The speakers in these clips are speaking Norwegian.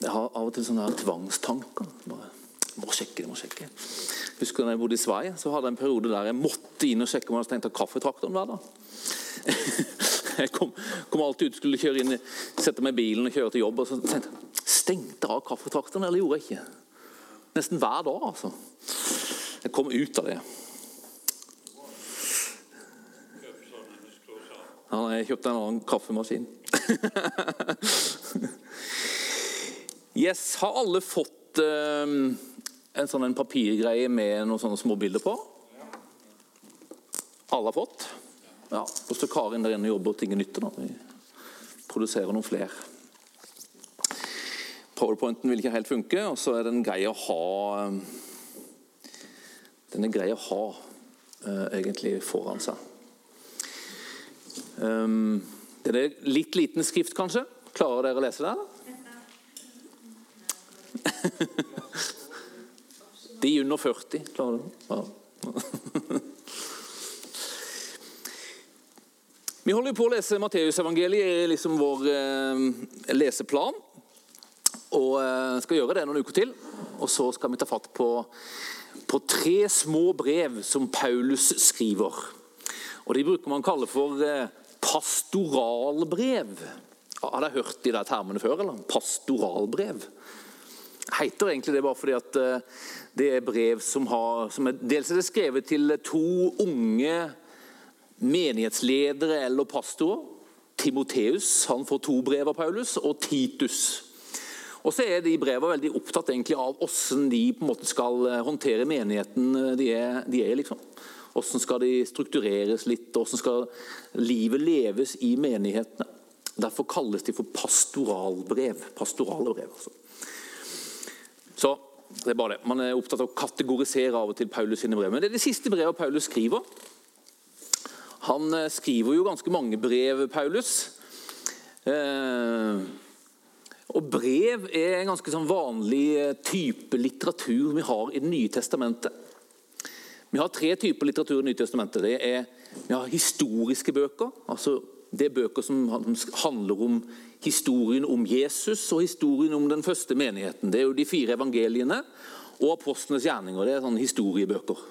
Jeg har av og til sånne tvangstanker. Bare, må sjekke, må sjekke. Husker da jeg bodde i Sverige, så hadde jeg en periode der jeg måtte inn og sjekke om jeg hadde stengt av kaffetraktoren hver dag. Jeg kom, kom, alltid ut, skulle kjøre inn, sette meg i bilen og kjøre til jobb. og så tenkte jeg, Stengte av kaffetraktoren, eller gjorde jeg ikke? Nesten hver dag, altså. Jeg kom ut av det. Ja, jeg kjøpte en annen kaffemaskin. yes, Har alle fått uh, en sånn papirgreie med noen sånne små bilder på? Alle har fått? Ja, Og Så Karin der inne og jobber ting nytter. da. Vi produserer noen flere. Powerpointen vil ikke helt funke, og så er den grei å ha Den er grei å ha uh, egentlig foran seg. Um, det er litt liten skrift, kanskje. Klarer dere å lese det? De under 40 klarer det. Ja. Vi holder på å lese Matteusevangeliet i liksom vår eh, leseplan. Og eh, skal gjøre det noen uker til. Og så skal vi ta fatt på, på tre små brev som Paulus skriver. Og De bruker man kalle for eh, pastoralbrev. Har dere hørt de der termene før? eller? Pastoralbrev. Heiter egentlig det bare fordi at eh, det er brev som har som er, Dels er det skrevet til to unge menighetsledere eller pastorer. Timoteus han får to brev av Paulus, og Titus. Og så er de brevene veldig opptatt egentlig av hvordan de på en måte skal eh, håndtere menigheten eh, de er, de liksom. Hvordan skal de struktureres litt, og hvordan skal livet leves i menighetene. Derfor kalles de for pastoralbrev. Pastorale brev, altså. Det er bare det. Man er opptatt av å kategorisere av og til Paulus sine brev. Men det er det siste brevet Paulus skriver. Han eh, skriver jo ganske mange brev, Paulus. Eh, og brev er en ganske sånn vanlig eh, type litteratur vi har i Det nye testamentet. Vi har tre typer litteratur i Det nye testamentet. Det er, vi har historiske bøker. altså Det er bøker som handler om historien om Jesus og historien om den første menigheten. Det er jo de fire evangeliene og apostlenes gjerninger. Det er sånne historiebøker.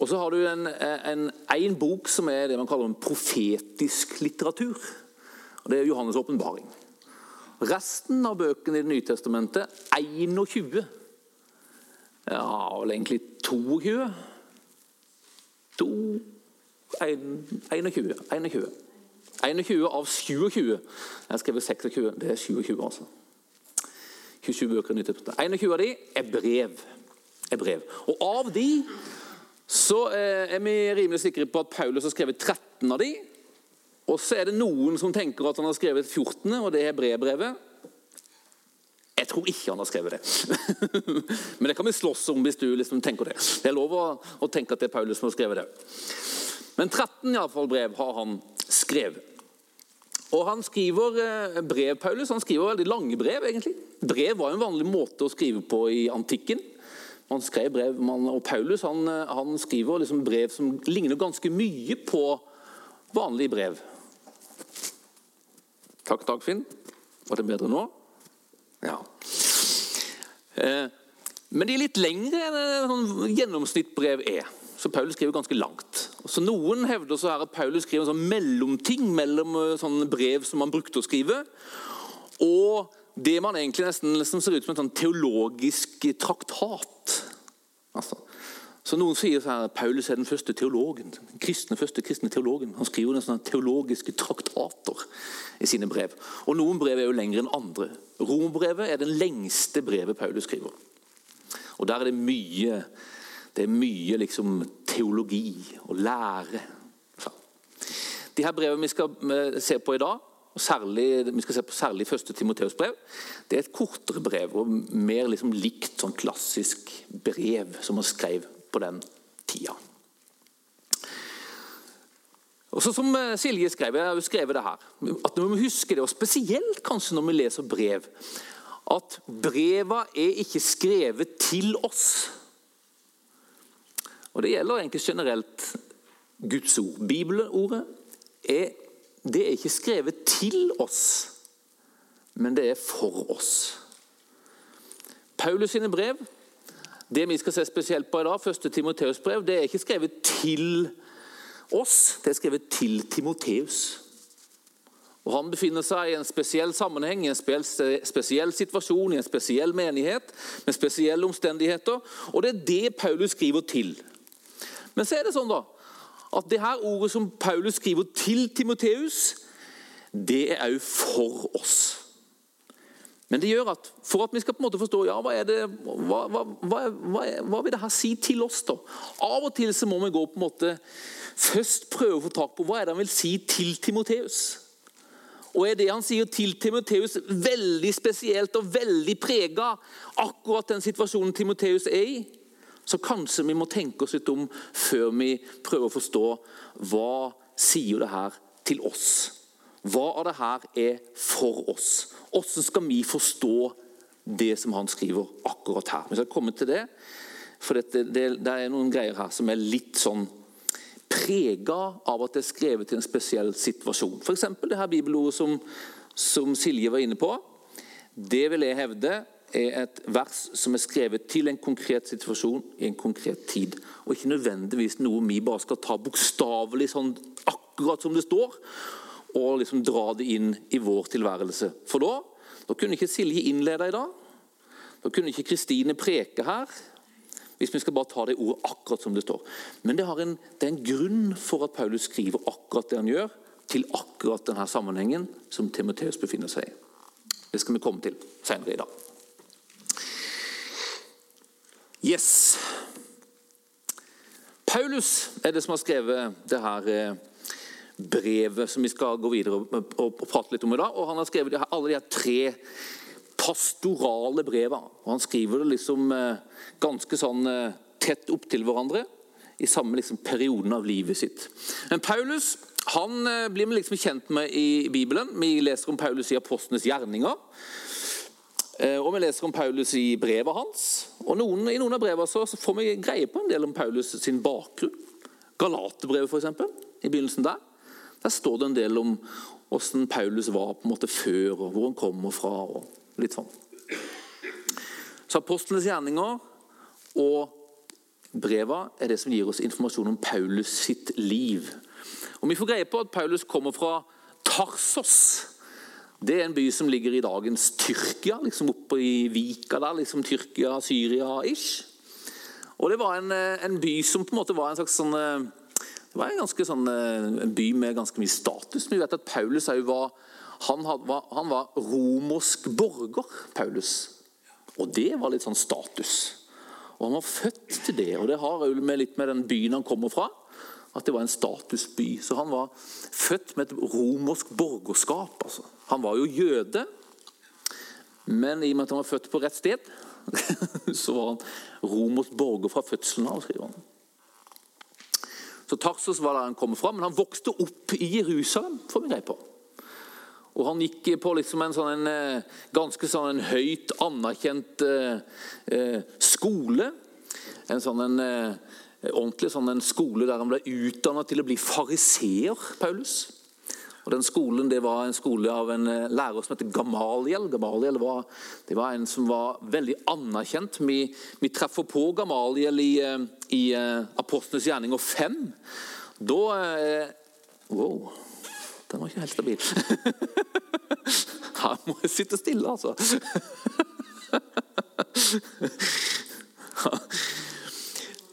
Og så har du en, en, en, bok som er det man kaller en profetisk litteratur. og Det er Johannes' åpenbaring. Resten av bøkene i Det nye testamentet 21. Ja, vel egentlig 22. To, 21. 21. 21 av 27. Jeg har skrevet 26. Det er 27, altså. 27 bøker i 21 av de er brev. er brev. Og av de så eh, er vi rimelig sikre på at Paulus har skrevet 13 av de. Og så er det noen som tenker at han har skrevet 14., og det er brevbrevet. Jeg tror ikke han har skrevet det. Men det kan vi slåss om hvis du liksom tenker det. Det er lov å, tenke at det er Paulus som har skrevet det. Men 13 i alle fall, brev har han skrevet. Og Han skriver eh, brev, Paulus, han skriver veldig lange brev. egentlig. Brev var en vanlig måte å skrive på i antikken. Man skrev brev, man, og Paulus han, han skriver liksom brev som ligner ganske mye på vanlige brev. Takk, Dagfinn. Var det bedre nå? Ja. Eh, men de er litt lengre enn sånn gjennomsnittbrev er. Så Paulus skriver ganske langt. Så Noen hevder så her at Paulus skriver en sånn mellomting mellom eh, sånne brev som han brukte å skrive, og det man egentlig nesten nesten ser ut som en sånn teologisk traktat. Altså. Så Noen sier så her, Paulus er den første teologen, den kristne, første kristne teologen. Han skriver nesten teologiske traktater i sine brev. Og Noen brev er jo lengre enn andre. Rombrevet er den lengste brevet Paulus skriver. Og Der er det mye, det er mye liksom teologi og lære. De her brevene vi skal se på i dag, og særlig, Vi skal se på særlig første Timoteus brev. Det er et kortere brev og mer liksom likt sånn klassisk brev som man skrev på den tida. Og så Som eh, Silje skrev, jeg har jo skrevet det her, at vi må huske det, og spesielt kanskje når vi leser brev, at breva er ikke skrevet til oss. Og Det gjelder egentlig generelt Guds ord. Bibelordet er det er ikke skrevet til oss, men det er for oss. Paulus sine brev, det vi skal se spesielt på i dag, første Timoteus brev, det er ikke skrevet til oss, det er skrevet til Timoteus. Og Han befinner seg i en spesiell sammenheng, i en spesiell situasjon, i en spesiell menighet, med spesielle omstendigheter. Og det er det Paulus skriver til. Men så er det sånn da, at det her ordet som Paulus skriver til Timoteus, det er òg for oss. Men det gjør at for at vi skal på en måte forstå ja, hva, det, hva, hva, hva, vil det her si til oss, da? Av og til så må vi gå på en måte først prøve å få tak på hva er det han vil si til Timoteus. Og er det han sier til Timoteus veldig spesielt og veldig prega akkurat den situasjonen Timoteus er i? Så kanskje vi må tenke oss litt om før vi prøver å forstå hva sier det her til oss. Hva av det her er for oss? Hvordan skal vi forstå det som han skriver akkurat her? Vi skal komme til det, for det, det, det er noen greier her som er litt sånn prega av at det er skrevet til en spesiell situasjon. F.eks. det her bibelordet som, som Silje var inne på. Det vil jeg hevde er et vers som er skrevet til en konkret situasjon i en konkret tid. Og ikke nødvendigvis noe vi bare skal ta bokstavelig sånn akkurat som det står, og liksom dra det inn i vår tilværelse. For da, da kunne ikke Silje innlede i dag. Da kunne ikke Kristine preke her. Hvis vi skal bare ta det ordet akkurat som det står. Men det, en, det er en grunn for at Paulus skriver akkurat det han gjør, til akkurat denne sammenhengen som Timoteus befinner seg i. Det skal vi komme til senere i dag. Yes. Paulus er det som har skrevet det her eh, brevet som vi skal gå videre og, prate litt om i dag. Og Han har skrevet alle de her tre pastorale brevene. Og Han skriver det liksom eh, ganske sånn eh, tett opptil hverandre i samme liksom perioden av livet sitt. Men Paulus han blir vi liksom kjent med i Bibelen. Vi leser om Paulus i apostlenes gjerninger. Eh, og Vi leser om Paulus i brevet hans. og noen, I noen av brevene så, får vi greie på en del om Paulus sin bakgrunn. Galaterbrevet, f.eks. I begynnelsen der Der står det en del om hvordan Paulus var på en måte før, og hvor han kommer fra. og litt sånn. Så apostlenes gjerninger og breva er det som gir oss informasjon om Paulus sitt liv. Og Vi får greie på at Paulus kommer fra Tarsos det er en by som ligger i dagens Tyrkia, liksom oppe i Vika der. liksom Tyrkia, Syria-ish. Og Det var en, eh, en, by som på en måte var en slags sånn eh, det var en sånn, eh, en by med ganske mye status. Men Vi vet at Paulus var han, var han, var romersk borger. Paulus. Og det var litt sånn status. Og Han var født til det, og det har med litt med den byen han kommer fra at det var en statusby. Så han var født med et romersk borgerskap. Altså. Han var jo jøde, men i og med at han var født på rett sted, så var han romersk borger fra fødselen av. skriver han. Så Tarsus var der han kom fra, men han vokste opp i Jerusalem. får vi greie på. Og Han gikk på liksom en, sånn, en eh, ganske sånn en høyt anerkjent eh, eh skole. En sånn en, eh, ordentlig sånn en skole der han ble utdannet til å bli fariseer, Paulus. Og den skolen det var en skole av en eh, lærer som heter Gamaliel. Gamaliel var, det var en som var veldig anerkjent. Vi, vi treffer på Gamaliel i, eh, i uh, Apostlenes gjerninger 5. Da Wow, den var ikke helt stabil. Her må jeg sitte stille, altså.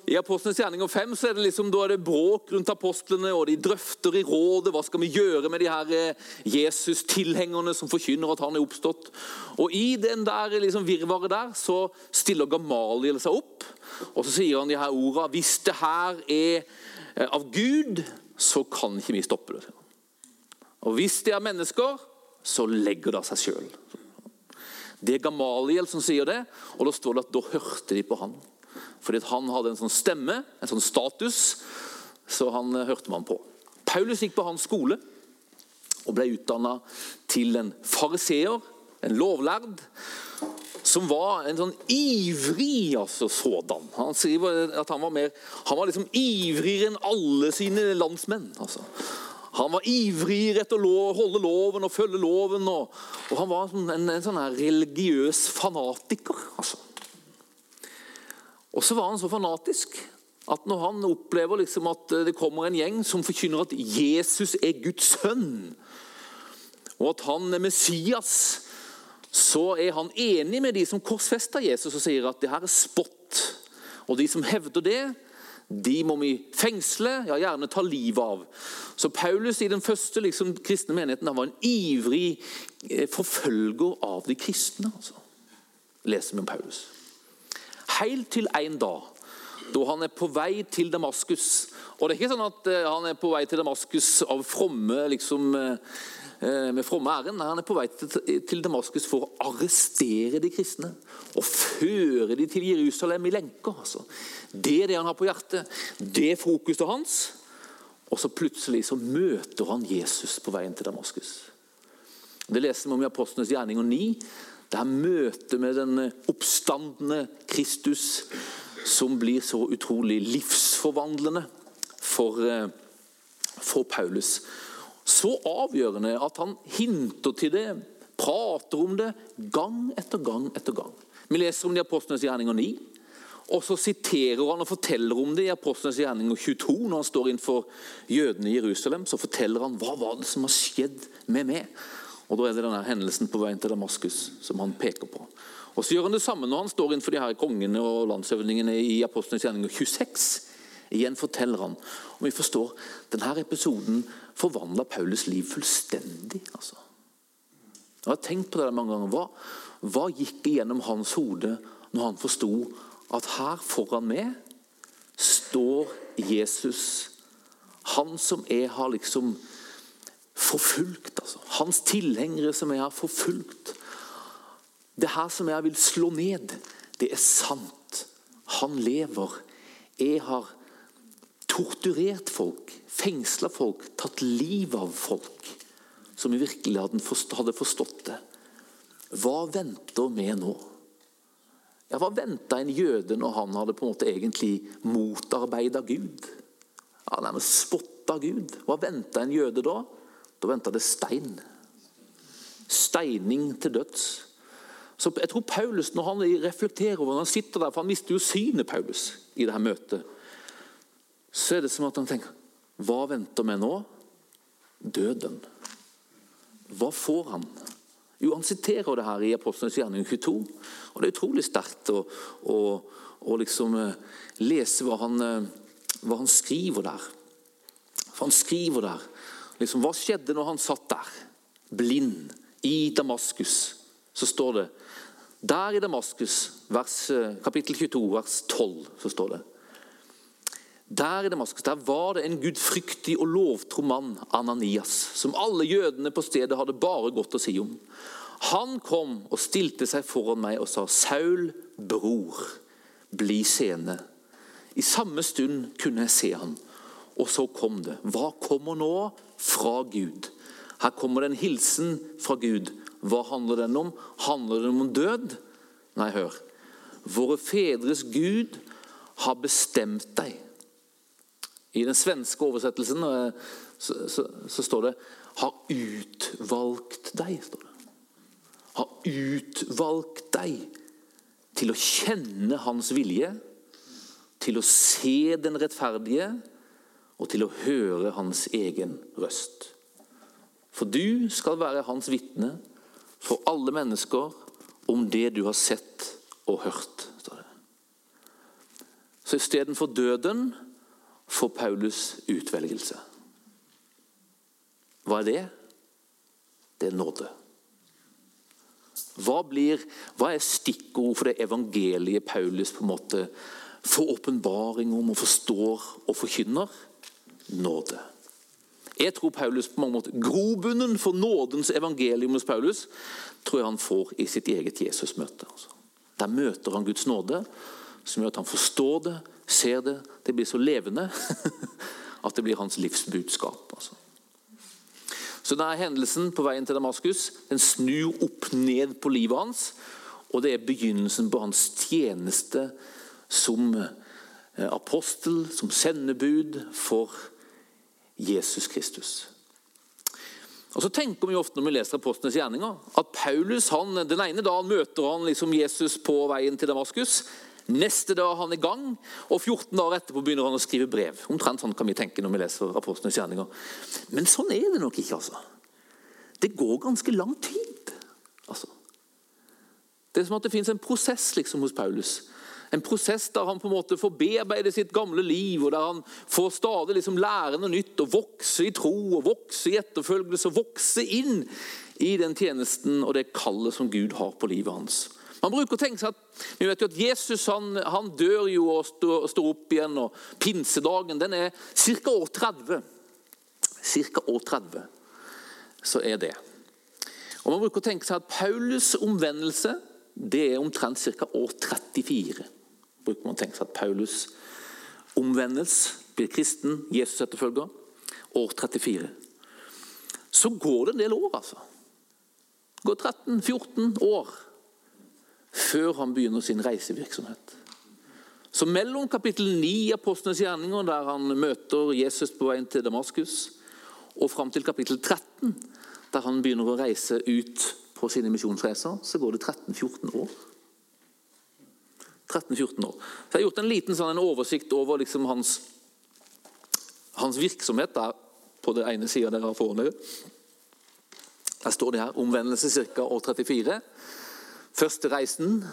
I Apostlenes gjerninger 5 så er det liksom, da er det bråk rundt apostlene, og de drøfter i rådet hva skal vi gjøre med de her eh, Jesus-tilhengerne som forkynner at han er oppstått. Og I den der liksom virvaret der så stiller Gamaliel seg opp, og så sier han de her ordene Hvis det her er eh, av Gud, så kan ikke vi stoppe det. Og hvis det er mennesker, så legger det av seg sjøl. Det er Gamaliel som sier det, og da står det at da hørte de på han. Fordi han hadde en sånn stemme, en sånn status, så han eh, hørte man på. Paulus gikk på hans skole og ble utdanna til en fariseer, en lovlærd, som var en sånn ivrig altså, sådan. Han skriver at han var, mer, han var liksom ivrigere enn alle sine landsmenn. altså. Han var ivrig etter å holde loven og følge loven. Og, og han var en, en, en sånn religiøs fanatiker. altså. Og så var han så fanatisk at når han opplever liksom at det kommer en gjeng som forkynner at Jesus er Guds sønn, og at han er Messias, så er han enig med de som korsfester Jesus og sier at det her er spott. Og de som hevder det, de må vi fengsle, ja gjerne ta livet av. Så Paulus i den første liksom, kristne menigheten han var en ivrig eh, forfølger av de kristne. altså. Leser vi om Paulus. Helt til en dag da han er på vei til Damaskus. Og det er ikke sånn at eh, han er på vei til Damaskus av fromme liksom, eh, Eh, med fromme ærend. Han er på vei til Damaskus for å arrestere de kristne og føre de til Jerusalem i lenker. Altså. Det er det han har på hjertet. Det er fokuset hans. Og så plutselig så møter han Jesus på veien til Damaskus. Det leser vi om i Apostlenes gjerninger 9. Det er møtet med den oppstandende Kristus som blir så utrolig livsforvandlende for, eh, for Paulus. Så avgjørende at han hinter til det, prater om det, gang etter gang etter gang. Vi leser om det i Apostlenes gjerninger 9. Og så siterer han og forteller om det i Apostlenes gjerninger 22. Når han står innenfor jødene i Jerusalem, så forteller han hva var det som har skjedd med meg. Og Da er det denne hendelsen på veien til Damaskus som han peker på. Og Så gjør han det samme når han står innenfor de her kongene og landshøvdingene i Apostlenes gjerninger 26. Igjen forteller han. Og vi forstår denne episoden forvandla Paulus liv fullstendig. altså. Jeg har tenkt på det mange ganger. Hva, hva gikk igjennom hans hode når han forsto at her foran meg står Jesus, han som jeg har liksom forfulgt. altså. Hans tilhengere som jeg har forfulgt. Det her som jeg vil slå ned, det er sant. Han lever. Jeg har torturert folk, fengsla folk, tatt livet av folk som i virkeligheten hadde forstått det. Hva venter vi nå? Ja, Hva venta en jøde når han hadde på en måte egentlig motarbeida Gud? Ja, Nærmest spotta Gud. Hva venta en jøde da? Da venta det stein. Steining til døds. Så jeg tror Paulus, når han reflekterer over, han sitter der, for han mister jo synet Paulus i dette møtet så er det som at han tenker Hva venter meg nå? Døden. Hva får han? Jo, Han siterer det her i Apostlenes gjerning 22. og Det er utrolig sterkt å, å, å liksom eh, lese hva han, eh, hva han, skriver der. For Han skriver der liksom, Hva skjedde når han satt der, blind, i Damaskus? Så står det Der i Damaskus, vers, kapittel 22, vers 12, så står det der i Damaskus der var det en gudfryktig og lovtro mann, Ananias, som alle jødene på stedet hadde bare godt å si om. Han kom og stilte seg foran meg og sa, 'Saul, bror, bli seende.' I samme stund kunne jeg se han, og så kom det. Hva kommer nå? Fra Gud. Her kommer det en hilsen fra Gud. Hva handler den om? Handler den om død? Nei, hør. Våre fedres Gud har bestemt deg i den svenske oversettelsen eh, så, så, så, står det 'har utvalgt deg'. står det. Har utvalgt deg til å kjenne hans vilje, til å se den rettferdige og til å høre hans egen røst. For du skal være hans vitne for alle mennesker om det du har sett og hørt. står det. Så istedenfor døden får Paulus utvelgelse. Hva er det? Det er nåde. Hva, blir, hva er stikkord for det evangeliet Paulus på en måte får åpenbaring om og forstår og forkynner? Nåde. Jeg tror Paulus på mange måter, Grobunnen for nådens evangelium hos Paulus tror jeg han får i sitt eget Jesusmøte. Altså. Der møter han Guds nåde, som gjør at han forstår det, ser det. Det blir så levende at det blir hans livsbudskap. Altså. Så denne hendelsen på veien til Damaskus den snur opp ned på livet hans. Og det er begynnelsen på hans tjeneste som eh, apostel, som sendebud for Jesus Kristus. Og så tenker vi ofte når vi leser apostlenes gjerninger, at Paulus han, den ene dagen møter han liksom Jesus på veien til Damaskus. Neste dag er han i gang, og 14 dager etterpå begynner han å skrive brev. Omtrent sånn kan vi tenke når vi leser Apostlenes gjerninger. Men sånn er det nok ikke. altså. Det går ganske lang tid. altså. Det er som at det fins en prosess liksom hos Paulus. En prosess der han på en måte får bearbeide sitt gamle liv, og der han får stadig liksom lære noe nytt og vokse i tro og vokse i etterfølgelse og vokse inn i den tjenesten og det kallet som Gud har på livet hans. Man bruker å tenke seg at, Vi vet jo at Jesus han, han dør jo og står, står, opp igjen. og Pinsedagen den er ca. år 30. Ca. år 30 så er det. Og Man bruker å tenke seg at Paulus' omvendelse det er omtrent ca. år 34 bruker man å tenke seg at Paulus omvendes, blir kristen, Jesus etterfølger. År 34. Så går det en del år, altså. Det går 13-14 år før han begynner sin reisevirksomhet. Så mellom kapittel 9 i Apostlenes gjerninger, der han møter Jesus på veien til Damaskus, og fram til kapittel 13, der han begynner å reise ut på sine misjonsreiser, så går det 13-14 år. 13-14 år. Så Jeg har gjort en liten sånn, en oversikt over liksom hans, hans, virksomhet der, på den ene sida dere har foran dere. Der står det her omvendelse ca. år 34. Første reisen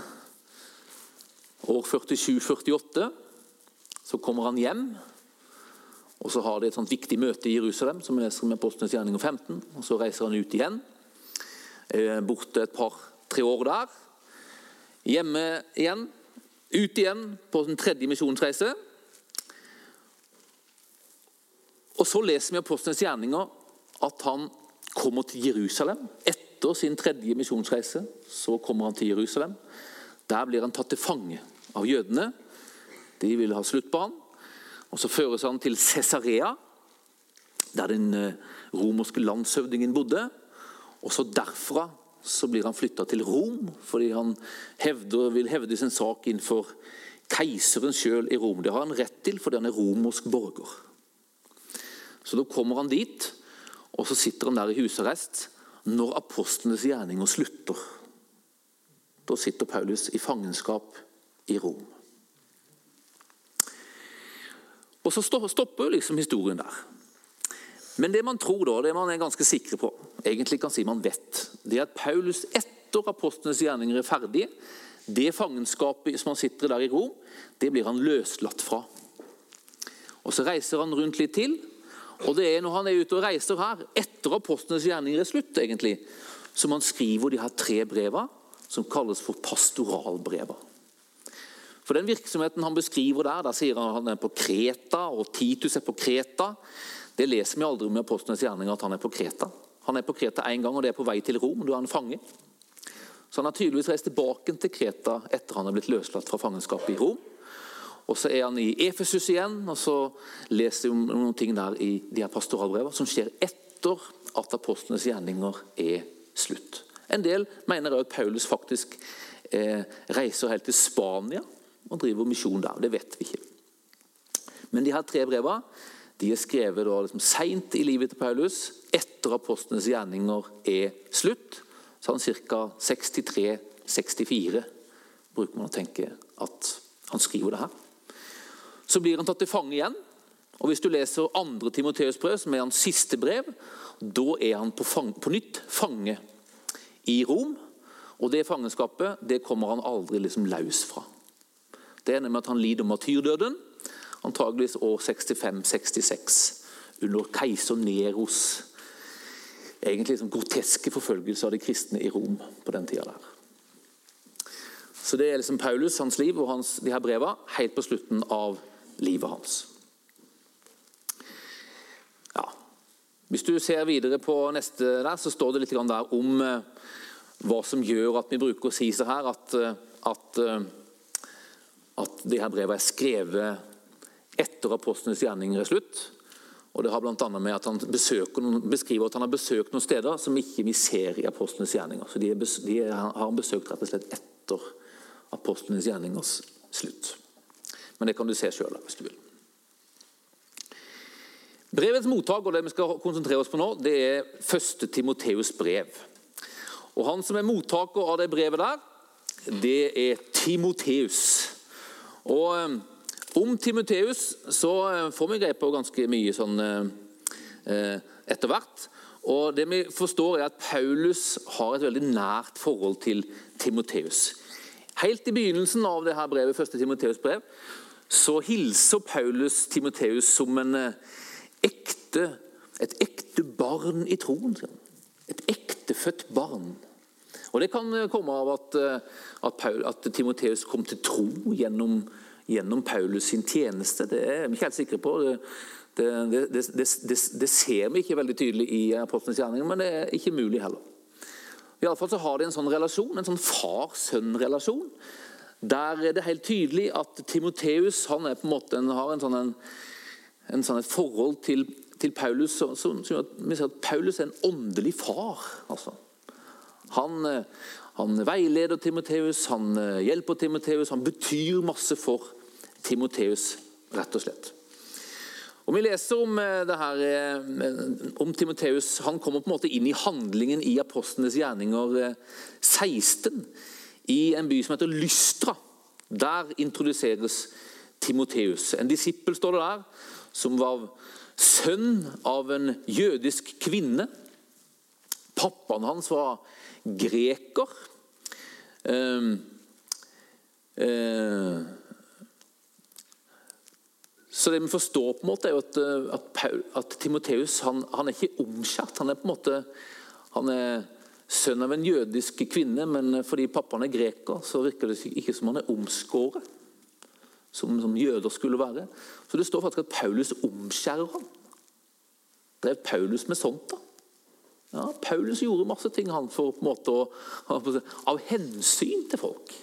år 47-48. Så kommer han hjem. Og Så har de et sånt viktig møte i Jerusalem, som er leser med Postenes gjerninger 15. og Så reiser han ut igjen. Borte et par-tre år der. Hjemme igjen. Ut igjen på sin tredje misjonsreise. Og Så leser vi i Apostlenes gjerninger at han kommer til Jerusalem. Etter sin tredje misjonsreise så kommer han til Jerusalem. Der blir han tatt til fange av jødene. De vil ha slutt på han. Og Så føres han til Cesarea, der den eh, romerske landshøvdingen bodde. Og så Derfra så blir han flytta til Rom, fordi han hevder, vil hevde sin sak innenfor keiseren sjøl i Rom. Det har han rett til fordi han er romersk borger. Så da kommer han dit, og så sitter han der i husarrest når apostlenes gjerninger slutter. Da sitter Paulus i fangenskap i Rom. Og Så stopper liksom historien der. Men det man tror da, det man er ganske sikre på, egentlig kan si man vet, det er at Paulus etter apostlenes gjerninger er ferdig, det fangenskapet som han sitter der i Rom, det blir han løslatt fra. Og Så reiser han rundt litt til. og det er Når han er ute og reiser her, etter apostlenes gjerninger er slutt, egentlig, som han skriver de her tre brevene, som kalles for pastoralbrever. For den virksomheten han beskriver der, der sier han at han er på Kreta, og Titus er på Kreta. Det leser vi aldri om i Apostlenes gjerninger at han er på Kreta. Han er på Kreta én gang, og det er på vei til Rom. Da er han fange. Så han har tydeligvis reist tilbake til Kreta etter han er blitt løslatt fra fangenskapet i Rom. Og Så er han i Efesus igjen, og så leser vi noen ting der i de her pastoralbrevene som skjer etter at apostlenes gjerninger er slutt. En del mener også at Paulus faktisk eh, reiser helt til Spania og driver misjon der. Det vet vi ikke. Men de her tre brevene de er skrevet da liksom seint i livet til Paulus, etter apostlenes gjerninger er slutt. Så han ca. 63-64 bruker man å tenke at han skriver det her. Så blir han tatt til fange igjen. og Hvis du leser andre Timoteus brev, som er hans siste brev, da er han på, fang, på nytt fange i Rom. Og det fangenskapet det kommer han aldri liksom løs fra. Det er nemlig at han lider martyrdøden antageligvis år 65-66, under keiser Neros egentlig sånn groteske forfølgelse av de kristne i Rom på den tida der. Så Det er liksom Paulus, hans liv og hans, de her brevene helt på slutten av livet hans. Ja. Hvis du ser videre på neste der, så står det litt der om eh, hva som gjør at vi bruker å si så her at, eh, at, eh, at de her brevene er skrevet etter apostlenes gjerninger er slutt. Og Det har blant annet med at Han noen, beskriver at han har besøkt noen steder som ikke vi ser i apostlenes gjerninger. Så De, de har han besøkt rett og slett etter apostlenes gjerningers slutt. Men det kan du se sjøl hvis du vil. Brevets mottak og det vi skal konsentrere oss på nå, det er første Timoteus' brev. Og Han som er mottaker av det brevet der, det er Timoteus Og eh, om Timoteus så eh, får vi greie på ganske mye sånn eh, etter hvert. Og det vi forstår er at Paulus har et veldig nært forhold til Timoteus. Helt i begynnelsen av det her brevet, første Timoteus brev, så hilser Paulus Timoteus som en ekte, et ekte barn i troen. Et ektefødt barn. Og Det kan komme av at, at, at Timoteus kom til tro gjennom, gjennom Paulus sin tjeneste. Det er vi ikke helt sikre på. Det, det, det, det, ser vi ikke veldig tydelig i apostlenes gjerninger, men det er ikke mulig heller. I alle fall så har de en sånn relasjon, en sånn far-sønn-relasjon. Der er det helt tydelig at Timoteus han er på en måte, har en sånn, en, en sånn et forhold til, til Paulus som, som, ser at Paulus er en åndelig far. altså. Han, han veileder Timoteus, han hjelper Timoteus, han betyr masse for Timoteus, rett og slett. Og Vi leser om, eh, her, eh, om Timoteus. Han kommer på en måte inn i handlingen i apostlenes gjerninger 16, eh, i en by som heter Lystra. Der introduseres Timoteus. En disippel står det der, som var sønn av en jødisk kvinne. Pappaen hans var greker. Uh, uh, så det vi forstår, på en måte er jo at, eh, at, at Timoteus han, han, er ikke omskjært. Han er på en måte han er sønn av en jødisk kvinne, men fordi pappaen er greker, så virker det ikke som han er omskåret. Som, som jøder skulle være. Så det står faktisk at Paulus omskjærer ham. Drev Paulus med sånt, da? Ja, Paulus gjorde masse ting han for på en måte å, av hensyn til folk.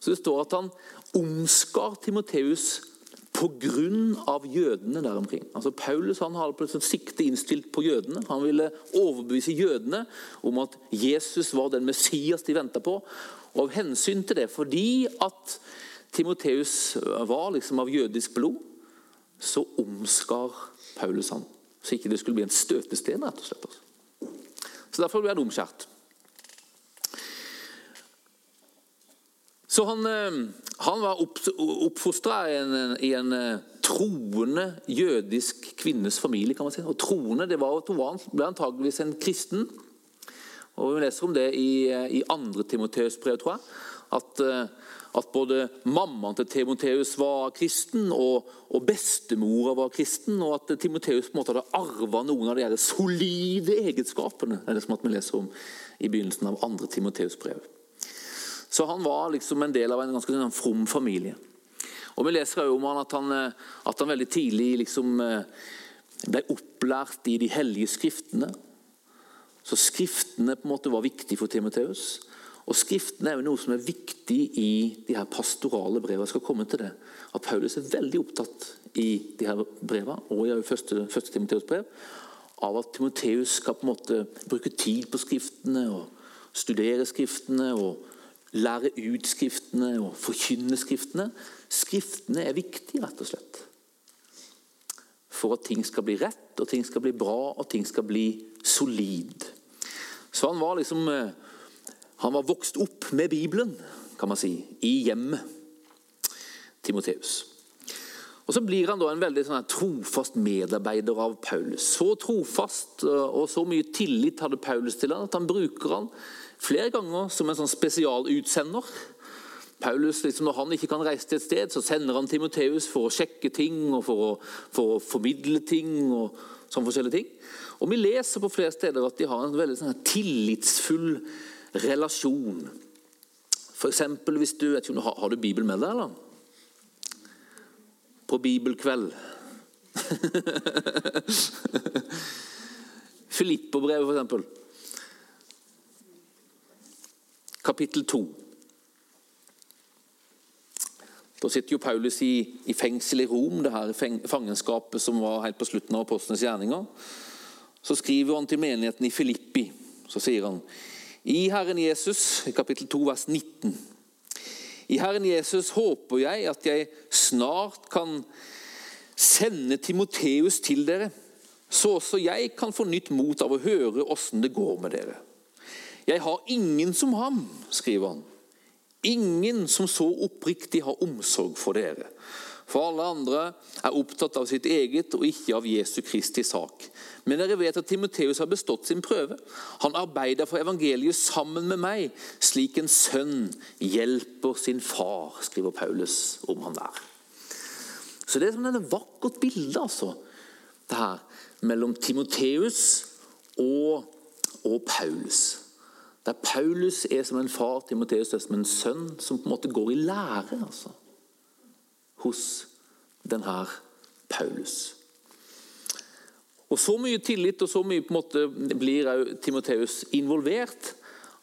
Så det står at han omskar Timoteus pga. jødene der omkring. Altså Paulus han hadde plutselig sikte innstilt på jødene. Han ville overbevise jødene om at Jesus var den Messias de venta på. Og Av hensyn til det, fordi at Timoteus var liksom av jødisk blod, så omskar Paulus han. Så ikke det skulle bli en støtesten, rett og slett. Altså. Så Derfor ble han omskjært. Så han, eh, han var oppfostra i en, i en eh, troende jødisk kvinnes familie. kan man si. Og troende, det var, Han ble antageligvis en kristen. Og Vi leser om det i, eh, i andre Timoteus brev, tror jeg. At, at, både mammaen til Timoteus var kristen, og, og bestemora var kristen. Og at Timoteus på en måte hadde arva noen av de solide egenskapene. Det er det som at vi leser om i begynnelsen av andre Timoteus brev. Så han var liksom en del av en ganske sånn from familie. Og Vi leser også om han at, han eh, at han veldig tidlig liksom eh, ble opplært i de hellige skriftene. Så Skriftene på en måte var viktig for Timoteus. Og Skriftene er jo noe som er viktig i de her pastorale brevene. Jeg skal komme til det. At Paulus er veldig opptatt i de her brevene, og i første, første Timoteus brev, av at Timoteus skal på en måte bruke tid på Skriftene og studere Skriftene og lære ut Skriftene og forkynne Skriftene. Skriftene er viktige, rett og slett. For at ting skal bli rett, og ting skal bli bra, og ting skal bli solid. Så han var liksom eh, Han var vokst opp med Bibelen, kan man si, i hjemmet. Timoteus. Og Så blir han da en veldig sånn trofast medarbeider av Paulus. Så trofast og så mye tillit hadde Paulus til han, at han bruker han flere ganger som en sånn spesialutsender. Paulus, liksom, Når han ikke kan reise til et sted, så sender han Timoteus for å sjekke ting og for å, for å formidle ting. og sånn forskjellige ting. Og Vi leser på flere steder at de har en veldig sånn tillitsfull relasjon. For eksempel, hvis du, ikke, har, har du Bibelen med deg? eller? På bibelkveld. Filipperbrevet, for eksempel. Kapittel 2. Da sitter jo Paulus i, i, fengsel i Rom, det her fangenskapet som var helt på slutten av apostlenes gjerninger. Så skriver han til menigheten i Filippi. Så sier han i Herren Jesus, i kapittel 2, vers 19. I Herren Jesus håper jeg at jeg snart kan sende Timoteus til dere, så også jeg kan få nytt mot av å høre åssen det går med dere. Jeg har ingen som ham, skriver han. ingen som så oppriktig har omsorg for dere. For alle andre er opptatt av sitt eget og ikke av Jesu Kristi sak. Men dere vet at Timoteus har bestått sin prøve. Han arbeider for evangeliet sammen med meg, slik en sønn hjelper sin far, skriver Paulus om han der. Så det er som et vakkert bilde, altså, det her, mellom Timoteus og, og Paulus. Der Paulus er som en far, Timoteus er som en sønn, som på en måte går i lære. altså hos denne Paulus. Og Så mye tillit og så mye på en måte blir Timoteus involvert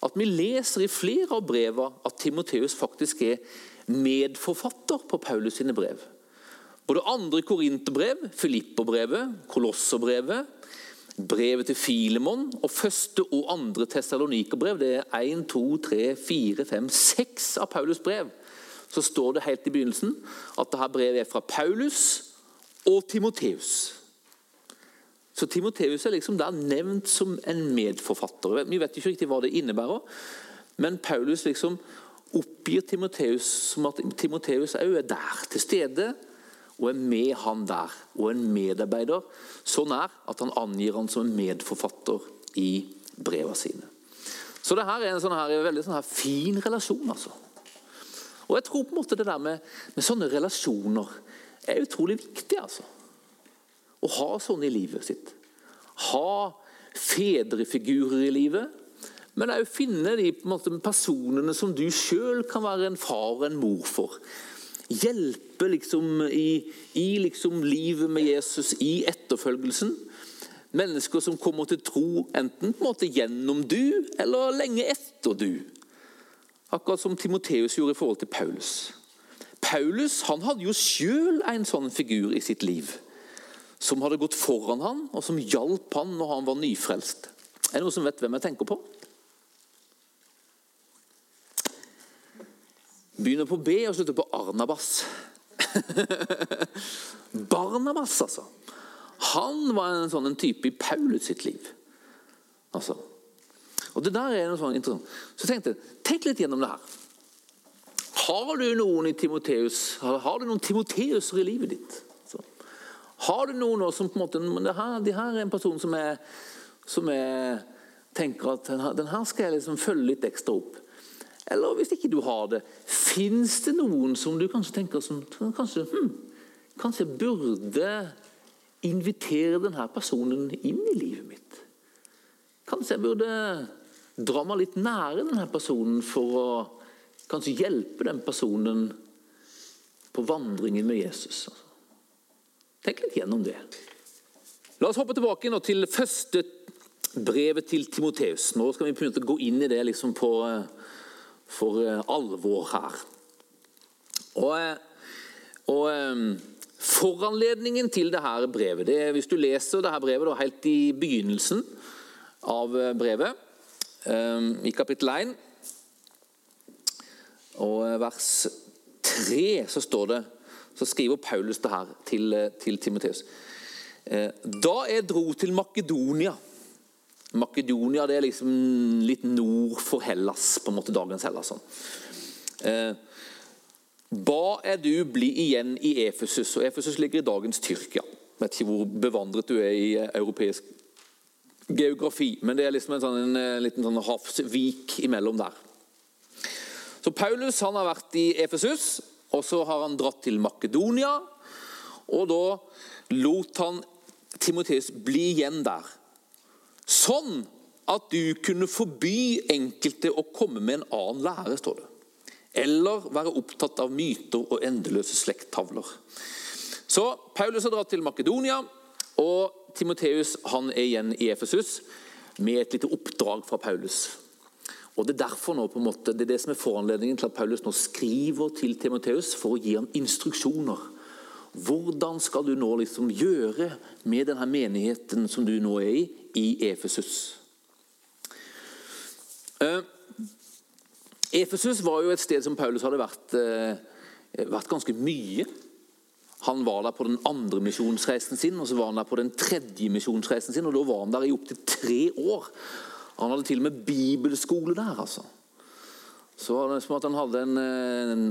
at vi leser i flere av brevene at Timoteus faktisk er medforfatter på Paulus sine brev. Både andre Korinterbrev, Filipperbrevet, Kolosserbrevet, brevet til Filemon og første og andre Tessalonikerbrev. Det er 1, 2, 3, 4, 5, 6 av Paulus brev så står det helt i begynnelsen at dette brevet er fra Paulus og Timoteus. Så Timoteus er liksom der nevnt som en medforfatter. Vi vet ikke riktig hva det innebærer, men Paulus liksom oppgir Timoteus som at Timoteus òg er der, til stede, og er med han der. Og en medarbeider så nær at han angir han som en medforfatter i brevene sine. Så det her er en sånn her, veldig sånn her fin relasjon. altså. Og jeg tror på en måte det der med, med sånne relasjoner er utrolig viktig. altså. Å ha sånne i livet sitt. Ha fedrefigurer i livet, men òg finne de måte, personene som du sjøl kan være en far og en mor for. Hjelpe liksom i, i liksom livet med Jesus, i etterfølgelsen. Mennesker som kommer til tro enten på en måte gjennom du, eller lenge etter du. Akkurat som Timoteus gjorde i forhold til Paulus. Paulus han hadde jo sjøl en sånn figur i sitt liv. Som hadde gått foran han, og som hjalp han når han var nyfrelst. Er det noen som vet hvem jeg tenker på? Begynner på B og slutter på Arnabas. Barnabas, altså. Han var en sånn en type i Paulus sitt liv. Altså, og det der er noe sånn interessant. Så tenkte jeg, tenk litt gjennom det her. Har du noen i Timoteus, har du noen Timoteuser i livet ditt? Så. Har du noen som på en måte, men det her, det her er en person som er, som er, tenker at den her, skal jeg liksom følge litt ekstra opp. Eller hvis ikke du har det, fins det noen som du kanskje tenker som kanskje, hmm, kanskje burde invitere denne personen inn i livet mitt? Kanskje jeg burde dra meg litt nære denne personen for å kanskje hjelpe den personen på vandringen med Jesus. Tenk litt gjennom det. La oss hoppe tilbake nå til første brevet til Timoteus. Nå skal vi begynne å gå inn i det liksom på, for eh, alvor her. Og, eh, og eh, Foranledningen til dette brevet det Hvis du leser dette brevet da, helt i begynnelsen av brevet, i kapittel 1 og vers 3 så står det så skriver Paulus det her til, til Timoteus. Da jeg dro til Makedonia Makedonia det er liksom litt nord for Hellas, på en måte dagens Hellas. Sånn. Ba er du bli igjen i Efesus, og Efesus ligger i dagens Tyrkia. Jeg vet ikke hvor bevandret du er i europeisk geografi, men det er liksom en, sånn, en, eh, liten sånn havsvik imellom der. Så Paulus han har vært i Efesus, og så har han dratt til Makedonia. Og da lot han Timoteus bli igjen der. Sånn at du kunne forby enkelte å komme med en annen lære, står det. Eller være opptatt av myter og endeløse slekttavler. Så Paulus har dratt til Makedonia. og Timoteus er igjen i Efesus med et lite oppdrag fra Paulus. Og Det er derfor nå på en måte, det er det som er foranledningen til at Paulus nå skriver til Timoteus for å gi ham instruksjoner. Hvordan skal du nå liksom gjøre med denne menigheten som du nå er i, i Efesus? Uh, Efesus var jo et sted som Paulus hadde vært, uh, vært ganske mye. Han var der på den andre misjonsreisen sin, og så var han der på den tredje misjonsreisen sin. og Da var han der i opptil tre år. Han hadde til og med bibelskole der. altså. Så var det som at han hadde en, en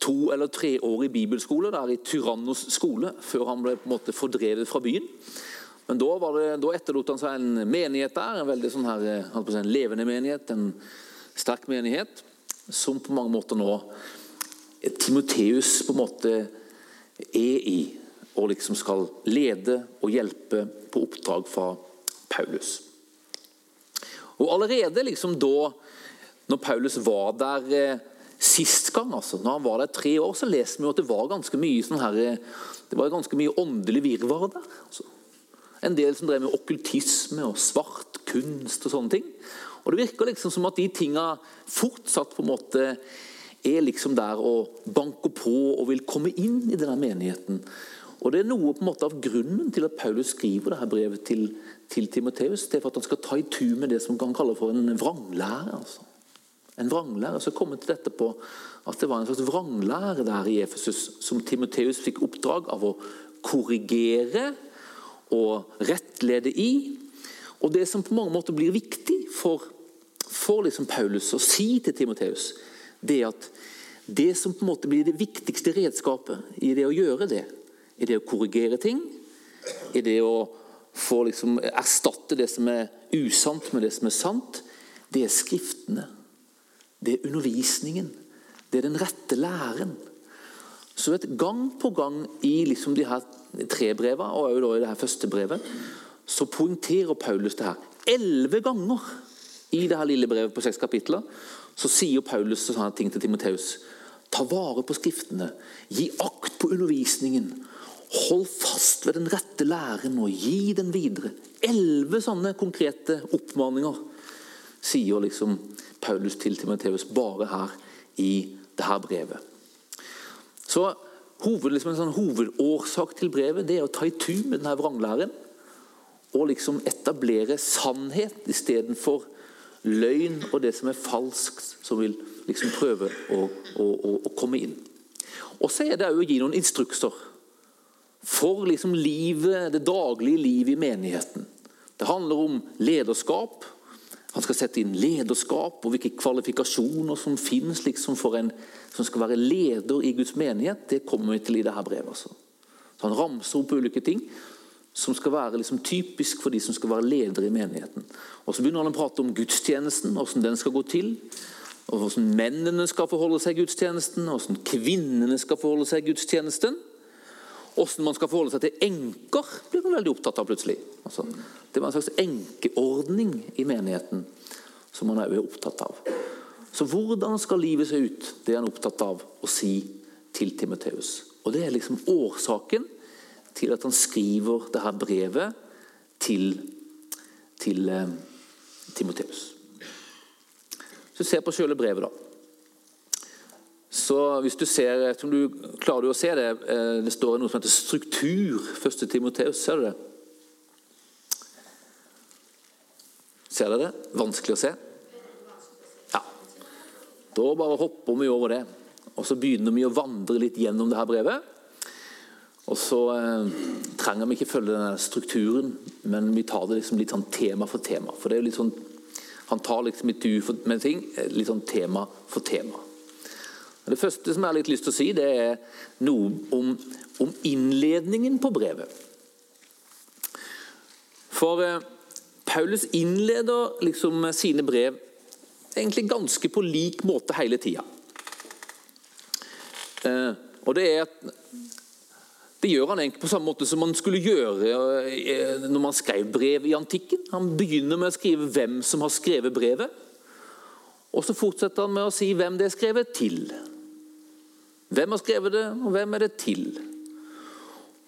to- eller treårig bibelskole der i Tyrannos skole, før han ble på en måte fordrevet fra byen. Men da, var det, da etterlot han seg en menighet der, en veldig sånn her, si, en levende menighet, en sterk menighet, som på mange måter nå Timoteus på en måte er i, og liksom skal lede og hjelpe på oppdrag fra Paulus. Og Allerede liksom da, når Paulus var der eh, sist gang, altså, når han var der tre år, så leser vi at det var ganske mye sånn her, det var ganske mye åndelig virvar der. Altså. En del som drev med okkultisme og svart kunst og sånne ting. Og Det virker liksom som at de tinga fortsatt på en måte er liksom der og banker på og vil komme inn i denne menigheten. Og Det er noe på en måte av grunnen til at Paulus skriver dette brevet til, til Timoteus. Det er for at han skal ta i tur med det som han kaller for en vranglære. altså. En vranglære. Så kommer til dette på at det var en slags vranglære der i Efesus som Timoteus fikk oppdrag av å korrigere og rettlede i. Og Det som på mange måter blir viktig for, for liksom Paulus å si til Timoteus, det er at det som på en måte blir det viktigste redskapet i det å gjøre det, i det å korrigere ting, i det å få liksom erstatte det som er usant med det som er sant, det er Skriftene. Det er undervisningen. Det er den rette læren. Så vet, Gang på gang i liksom de her tre brevene, og også i det her første brevet, så poengterer Paulus det her. Elleve ganger i det her lille brevet på seks kapitler så sier Paulus sånne ting til Timoteus. Ta vare på Skriftene. Gi akt på undervisningen. Hold fast ved den rette læren og gi den videre. Elleve sånne konkrete oppmaninger sier liksom Paulus til Timoteus bare her i dette brevet. Så hoved, liksom En sånn hovedårsak til brevet det er å ta i tur med denne vranglæren. Og liksom etablere sannhet istedenfor løgn og det som er falskt, som vil liksom prøve å, å, å, å komme inn. Og så er det òg å gi noen instrukser for liksom livet, det daglige livet i menigheten. Det handler om lederskap. Han skal sette inn lederskap og hvilke kvalifikasjoner som finnes liksom for en som skal være leder i Guds menighet. Det kommer vi til i dette brevet. Altså. Så Han ramser opp ulike ting som skal være liksom typisk for de som skal være ledere i menigheten. Og Så begynner han å prate om gudstjenesten, hvordan den skal gå til. og Hvordan mennene skal forholde seg gudstjenesten, hvordan kvinnene skal forholde seg gudstjenesten. Hvordan man skal forholde seg til enker, blir man veldig opptatt av plutselig. Altså, det var en slags enkeordning i menigheten som han er opptatt av. Så hvordan skal livet se ut? Det er han opptatt av å si til Timoteus. Og Det er liksom årsaken til at han skriver dette brevet til, til eh, Timoteus. Så ser på selve brevet, da. Så hvis du ser, som du Klarer du å se det? Eh, det står noe som heter struktur. Første Timoteus. Ser du det? Ser dere det? Vanskelig å se? Ja. Da bare hopper vi over det. Og så begynner vi å vandre litt gjennom det her brevet. Og så eh, trenger vi ikke følge denne strukturen, men vi tar det liksom litt sånn tema for tema. For det er jo litt sånn, Han tar liksom du med ting, eh, litt sånn tema for tema. Det første som jeg har litt lyst til å si, det er noe om, om innledningen på brevet. For eh, Paulus innleder liksom sine brev egentlig ganske på lik måte hele tida. Eh, og det det gjør han egentlig på samme måte som man skulle gjøre eh, når man skrev brev i antikken. Han begynner med å skrive hvem som har skrevet brevet. Og så fortsetter han med å si hvem det er skrevet til. Hvem har skrevet det, og hvem er det til?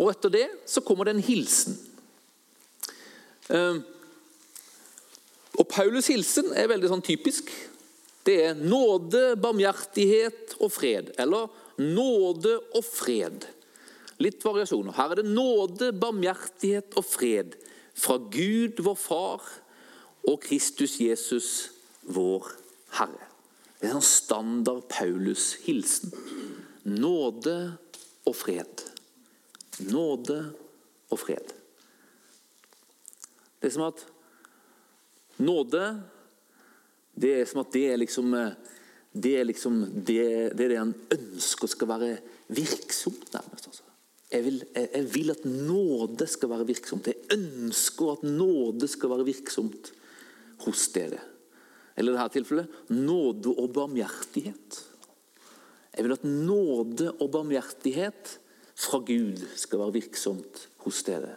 Og etter det så kommer det en hilsen. Eh, og Paulus' hilsen er veldig sånn typisk. Det er nåde, barmhjertighet og fred. Eller nåde og fred. Litt variasjoner. Her er det nåde, barmhjertighet og fred fra Gud, vår Far, og Kristus Jesus, vår Herre. Det er en standard Paulus-hilsen. Nåde og fred. Nåde og fred. Det er som at nåde det er som at det er liksom det er liksom det, det, er det han ønsker skal være virksomt, nærmest. altså. Jeg vil, jeg, jeg vil, at nåde skal være virksomt. Jeg ønsker at nåde skal være virksomt hos dere. Eller i dette tilfellet nåde og barmhjertighet. Jeg vil at nåde og barmhjertighet fra Gud skal være virksomt hos dere.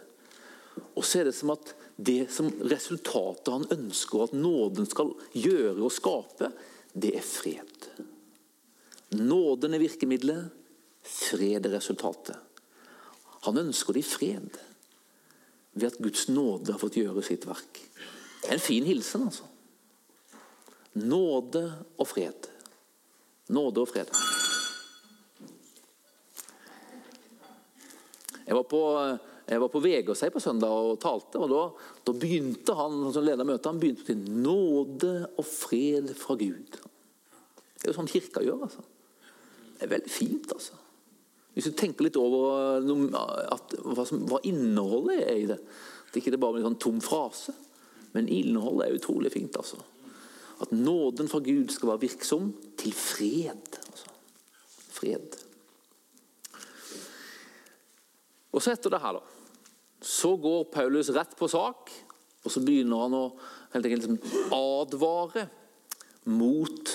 Og så er det som at det som resultatet han ønsker at nåden skal gjøre og skape, det er fred. Nåden er virkemidlet, fred er resultatet. Han ønsker det i fred ved at Guds nåde har fått gjøre sitt verk. Er en fin hilsen, altså. Nåde og fred. Nåde og fred. Jeg var på, jeg var på Vegårshei på søndag og talte. og Da, da begynte han som leder møtet, han begynte til 'nåde og fred fra Gud'. Det er jo sånn kirka gjør. altså. Det er veldig fint. altså. Hvis du tenker litt over at, hva, som, hva, innholdet er i det Det er ikke bare en sånn tom frase, men innholdet er utrolig fint. altså. At nåden fra Gud skal være virksom til fred. Altså. Fred. Og så etter det her, da, så går Paulus rett på sak, og så begynner han å helt enkelt liksom advare mot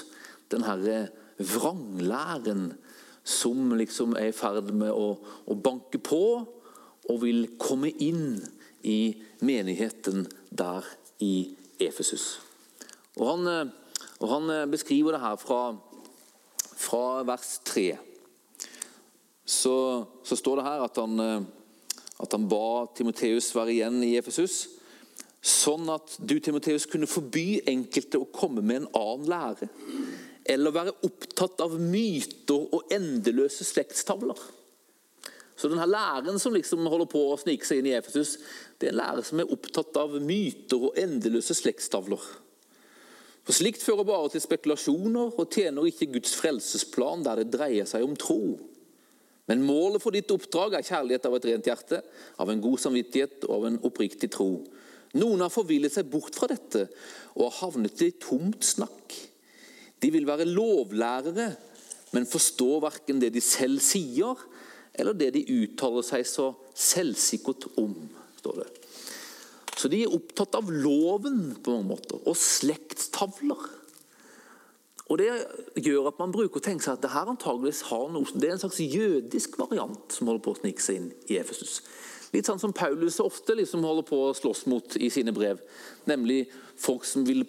den herre vranglæren som liksom er i ferd med å, å, banke på og vil komme inn i menigheten der i Efesus. Og han, og han beskriver det her fra, fra vers 3 så, så, står det her at han, eh, at han ba Timoteus være igjen i Efesus. Sånn at du Timoteus, kunne forby enkelte å komme med en annen lære. Eller være opptatt av myter og endeløse slektstavler. Så denne Læren som liksom holder på å snike seg inn i Efesus, det er en lære som er opptatt av myter og endeløse slektstavler. For Slikt fører bare til spekulasjoner og tjener ikke Guds frelsesplan der det dreier seg om tro. Men målet for ditt oppdrag er kjærlighet av et rent hjerte, av en god samvittighet og av en oppriktig tro. Noen har forvillet seg bort fra dette og har havnet i tomt snakk. De vil være lovlærere, men forstår verken det de selv sier, eller det de uttaler seg så selvsikkert om. står det. Så de er opptatt av loven på mange måter, og slektstavler. Og Det gjør at man bruker å tenke seg at det her antageligvis har noe, det er en slags jødisk variant som holder på å snike seg inn i Efesus. Litt sånn som Paulus ofte liksom holder på å slåss mot i sine brev. Nemlig folk som vil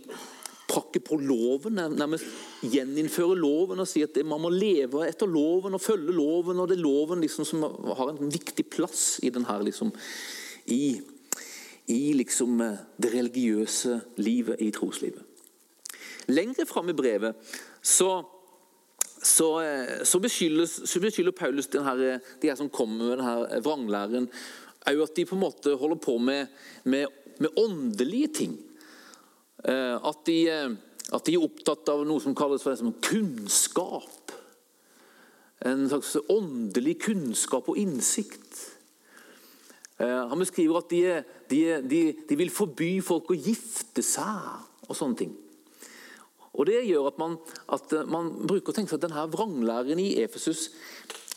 prakke på loven, nærmest gjeninnføre loven og si at man må leve etter loven og følge loven. og Det er loven liksom som har en viktig plass i, denne, liksom, i, i liksom eh, det religiøse livet, i troslivet. Lengre fram i brevet så, så, så, beskyldes, så beskylder Paulus her, de her som kommer med denne vranglæren, òg at de på en måte holder på med, med, med åndelige ting. Eh, at de, eh, at de, er opptatt av noe som kalles for som kunnskap. En slags åndelig kunnskap og innsikt. Han beskriver at de, de, de vil forby folk å gifte seg og sånne ting. Og Det gjør at man, at man bruker å tenke seg at denne vranglæren i Efesus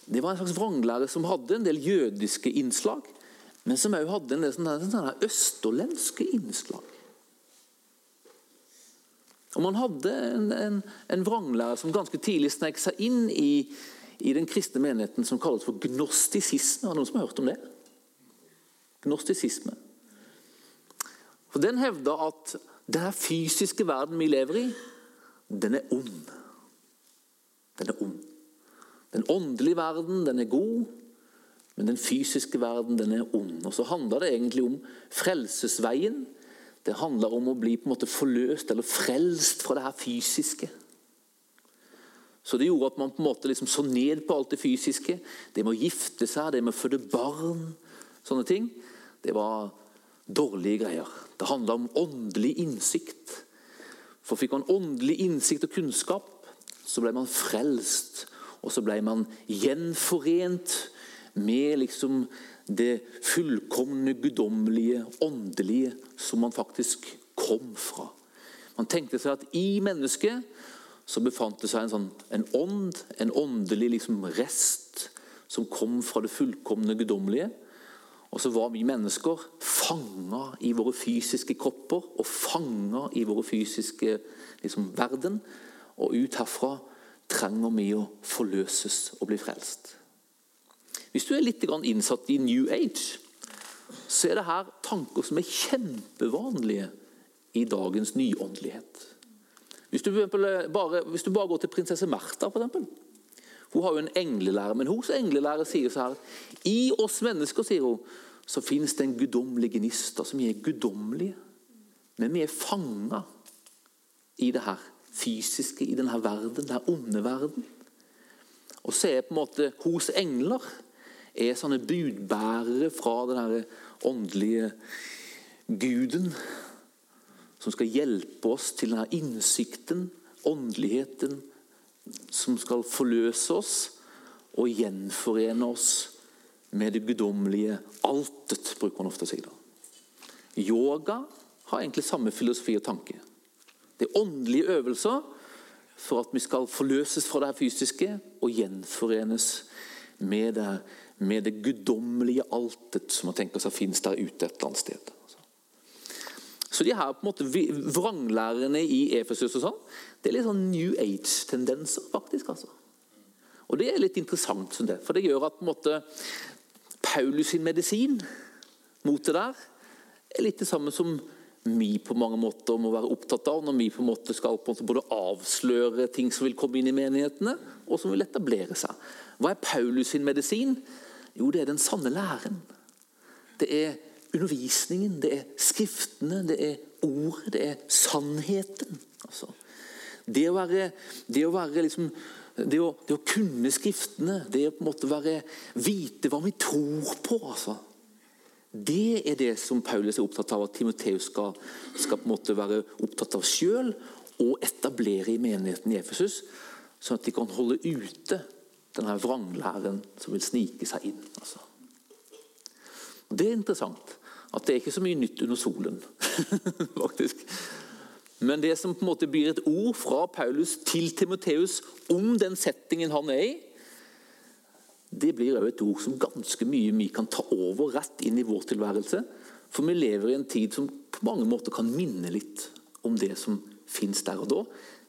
det var en slags vranglære som hadde en del jødiske innslag, men som også hadde en del sånne, sånne østerlenske innslag. Og Man hadde en, en, en vranglære som ganske tidlig snek seg inn i, i den kristne menigheten som kalles for gnostisisme. Har noen som har hørt om det? Gnostisisme. For Den hevda at den fysiske verden vi lever i, den er ond. Den er ond. Den åndelige verden den er god, men den fysiske verden den er ond. Og Så handler det egentlig om frelsesveien. Det handler om å bli på en måte forløst eller frelst fra det her fysiske. Så Det gjorde at man på en måte liksom så ned på alt det fysiske. Det med å gifte seg, det med å føde barn, sånne ting. Det var dårlige greier. Det handla om åndelig innsikt. For fikk man åndelig innsikt og kunnskap, så ble man frelst. Og så ble man gjenforent med liksom det fullkomne, guddommelige, åndelige som man faktisk kom fra. Man tenkte seg at i mennesket så befant det seg en, sånn, en ånd, en åndelig liksom rest, som kom fra det fullkomne guddommelige. Og så var vi mennesker fanga i våre fysiske kropper og fanga i våre fysiske liksom, verden. Og ut herfra trenger vi å forløses og bli frelst. Hvis du er litt innsatt i New Age, så er det her tanker som er kjempevanlige i dagens nyåndelighet. Hvis du, bare, hvis du bare går til prinsesse Märtha, f.eks. Hun har jo en englelære, men hennes englelære sier så her I oss mennesker sier hun, så finnes det en guddommelig gnist. Altså, som er guddommelige. Men vi er fanga i det her fysiske, i denne verden, denne onde verden. Og så er på en måte hos engler er sånne budbærere fra den åndelige guden som skal hjelpe oss til denne innsikten, åndeligheten, som skal forløse oss og gjenforene oss med det guddommelige altet, bruker man ofte å si. da. Yoga har egentlig samme filosofi og tanke. Det er åndelige øvelser for at vi skal forløses fra det fysiske og gjenforenes med det, med det guddommelige altet som man tenker seg finnes der ute et eller annet sted. Så de her på en måte vranglærerne i Efesus og sånn, det er litt sånn New Age-tendenser, faktisk. altså. Og Det er litt interessant, for det gjør at måte Paulus sin medisin mot det der er litt det samme som vi på mange måter må være opptatt av når vi på en måte skal på en måte både avsløre ting som vil komme inn i menighetene, og som vil etablere seg. Hva er Paulus sin medisin? Jo, det er den sanne læren. Det er undervisningen, det er skriftene, det er ordet, det er sannheten. Altså. Det å være, det å være liksom det å, det å, kunne Skriftene, det å på en måte være, vite hva vi tror på altså. Det er det som Paulus er opptatt av at Timoteus skal, skal, på en måte være opptatt av sjøl og etablere i menigheten i Efesus, sånn at de kan holde ute denne vranglæren som vil snike seg inn. Altså. Det er interessant at det er ikke så mye nytt under solen. faktisk. Men det som på en måte blir et ord fra Paulus til Timoteus om den settingen han er i, det blir òg et ord som ganske mye vi kan ta over rett inn i vår tilværelse. For vi lever i en tid som på mange måter kan minne litt om det som fins der og da.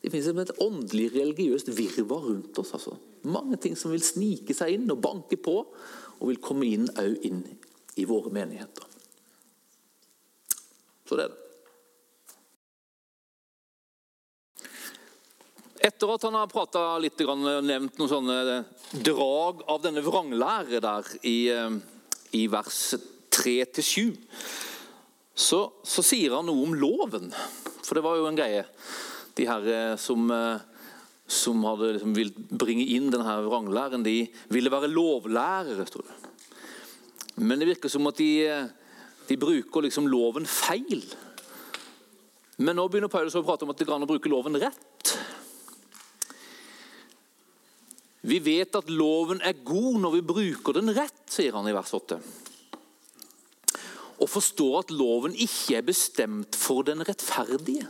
Det finnes et åndelig, religiøst virvar rundt oss. Altså. Mange ting som vil snike seg inn og banke på, og vil komme inn òg inn i våre menigheter. Så det er det. Etter at han har prata litt, og nevnt noen sånne drag av denne vranglære der i, eh, i vers 3-7, så, så, sier han noe om loven. For det var jo en greie. De her eh, som, eh, som hadde liksom vil bringe inn denne vranglæren, de ville være lovlærere, tror du. Men det virker som at de de bruker liksom loven feil. Men nå begynner Paulus å prate om at det går an å bruke loven rett. Vi vet at loven er god når vi bruker den rett, sier han i vers 8. Og forstå at loven ikke er bestemt for den rettferdige.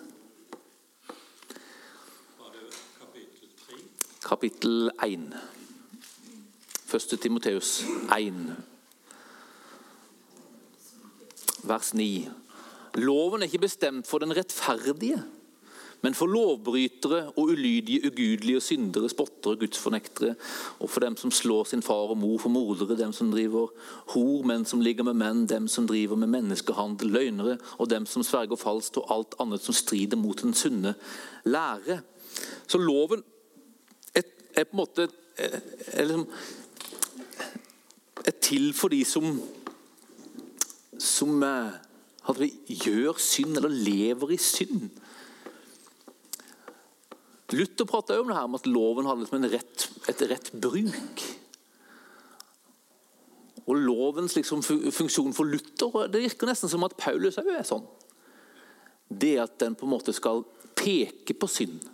Kapittel 1. Første Timoteus 1 vers 9. Loven er ikke bestemt for den rettferdige, men for lovbrytere og ulydige, ugudelige syndere, spottere, gudsfornektere, og for dem som slår sin far og mor, for mordere, dem som driver hor, menn som ligger med menn, dem som driver med menneskehandel, løgnere, og dem som sverger falskt, og alt annet som strider mot den sunne lære. Så loven er, på en måte er, er, liksom, er til for de som som eh, gjør synd, eller lever i synd. Luther prater om det her, om at loven hadde liksom rett, et rett bruk. Og Lovens liksom, funksjon for Luther det virker nesten som at Paulus òg er sånn. Det at den på en måte skal peke på synd,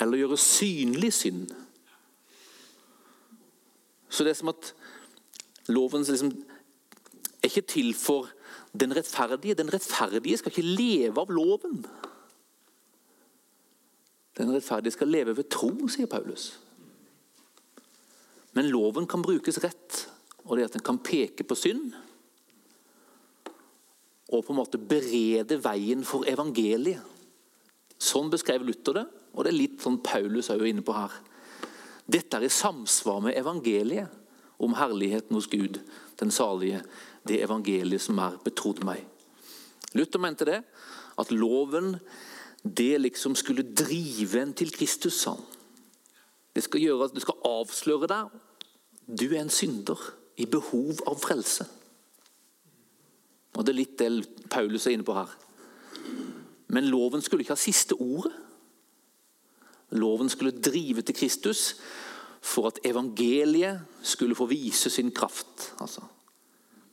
eller gjøre synlig synd. Så det er som at loven liksom, er ikke til for den rettferdige. Den rettferdige skal ikke leve av loven. Den rettferdige skal leve ved tro, sier Paulus. Men loven kan brukes rett, og det er at den kan peke på synd. Og på en måte berede veien for evangeliet. Sånn beskrev Luther det, og det er litt sånn Paulus er jo inne på her. Dette er i samsvar med evangeliet om herligheten hos Gud, den salige, det evangeliet som er betrodd meg. Luther mente det, at loven det liksom skulle drive en til Kristus, sa han. Det skal, gjøre, det skal avsløre deg. Du er en synder i behov av frelse. Og Det er litt det Paulus er inne på her. Men loven skulle ikke ha siste ordet. Loven skulle drive til Kristus for at evangeliet skulle få vise sin kraft. Altså.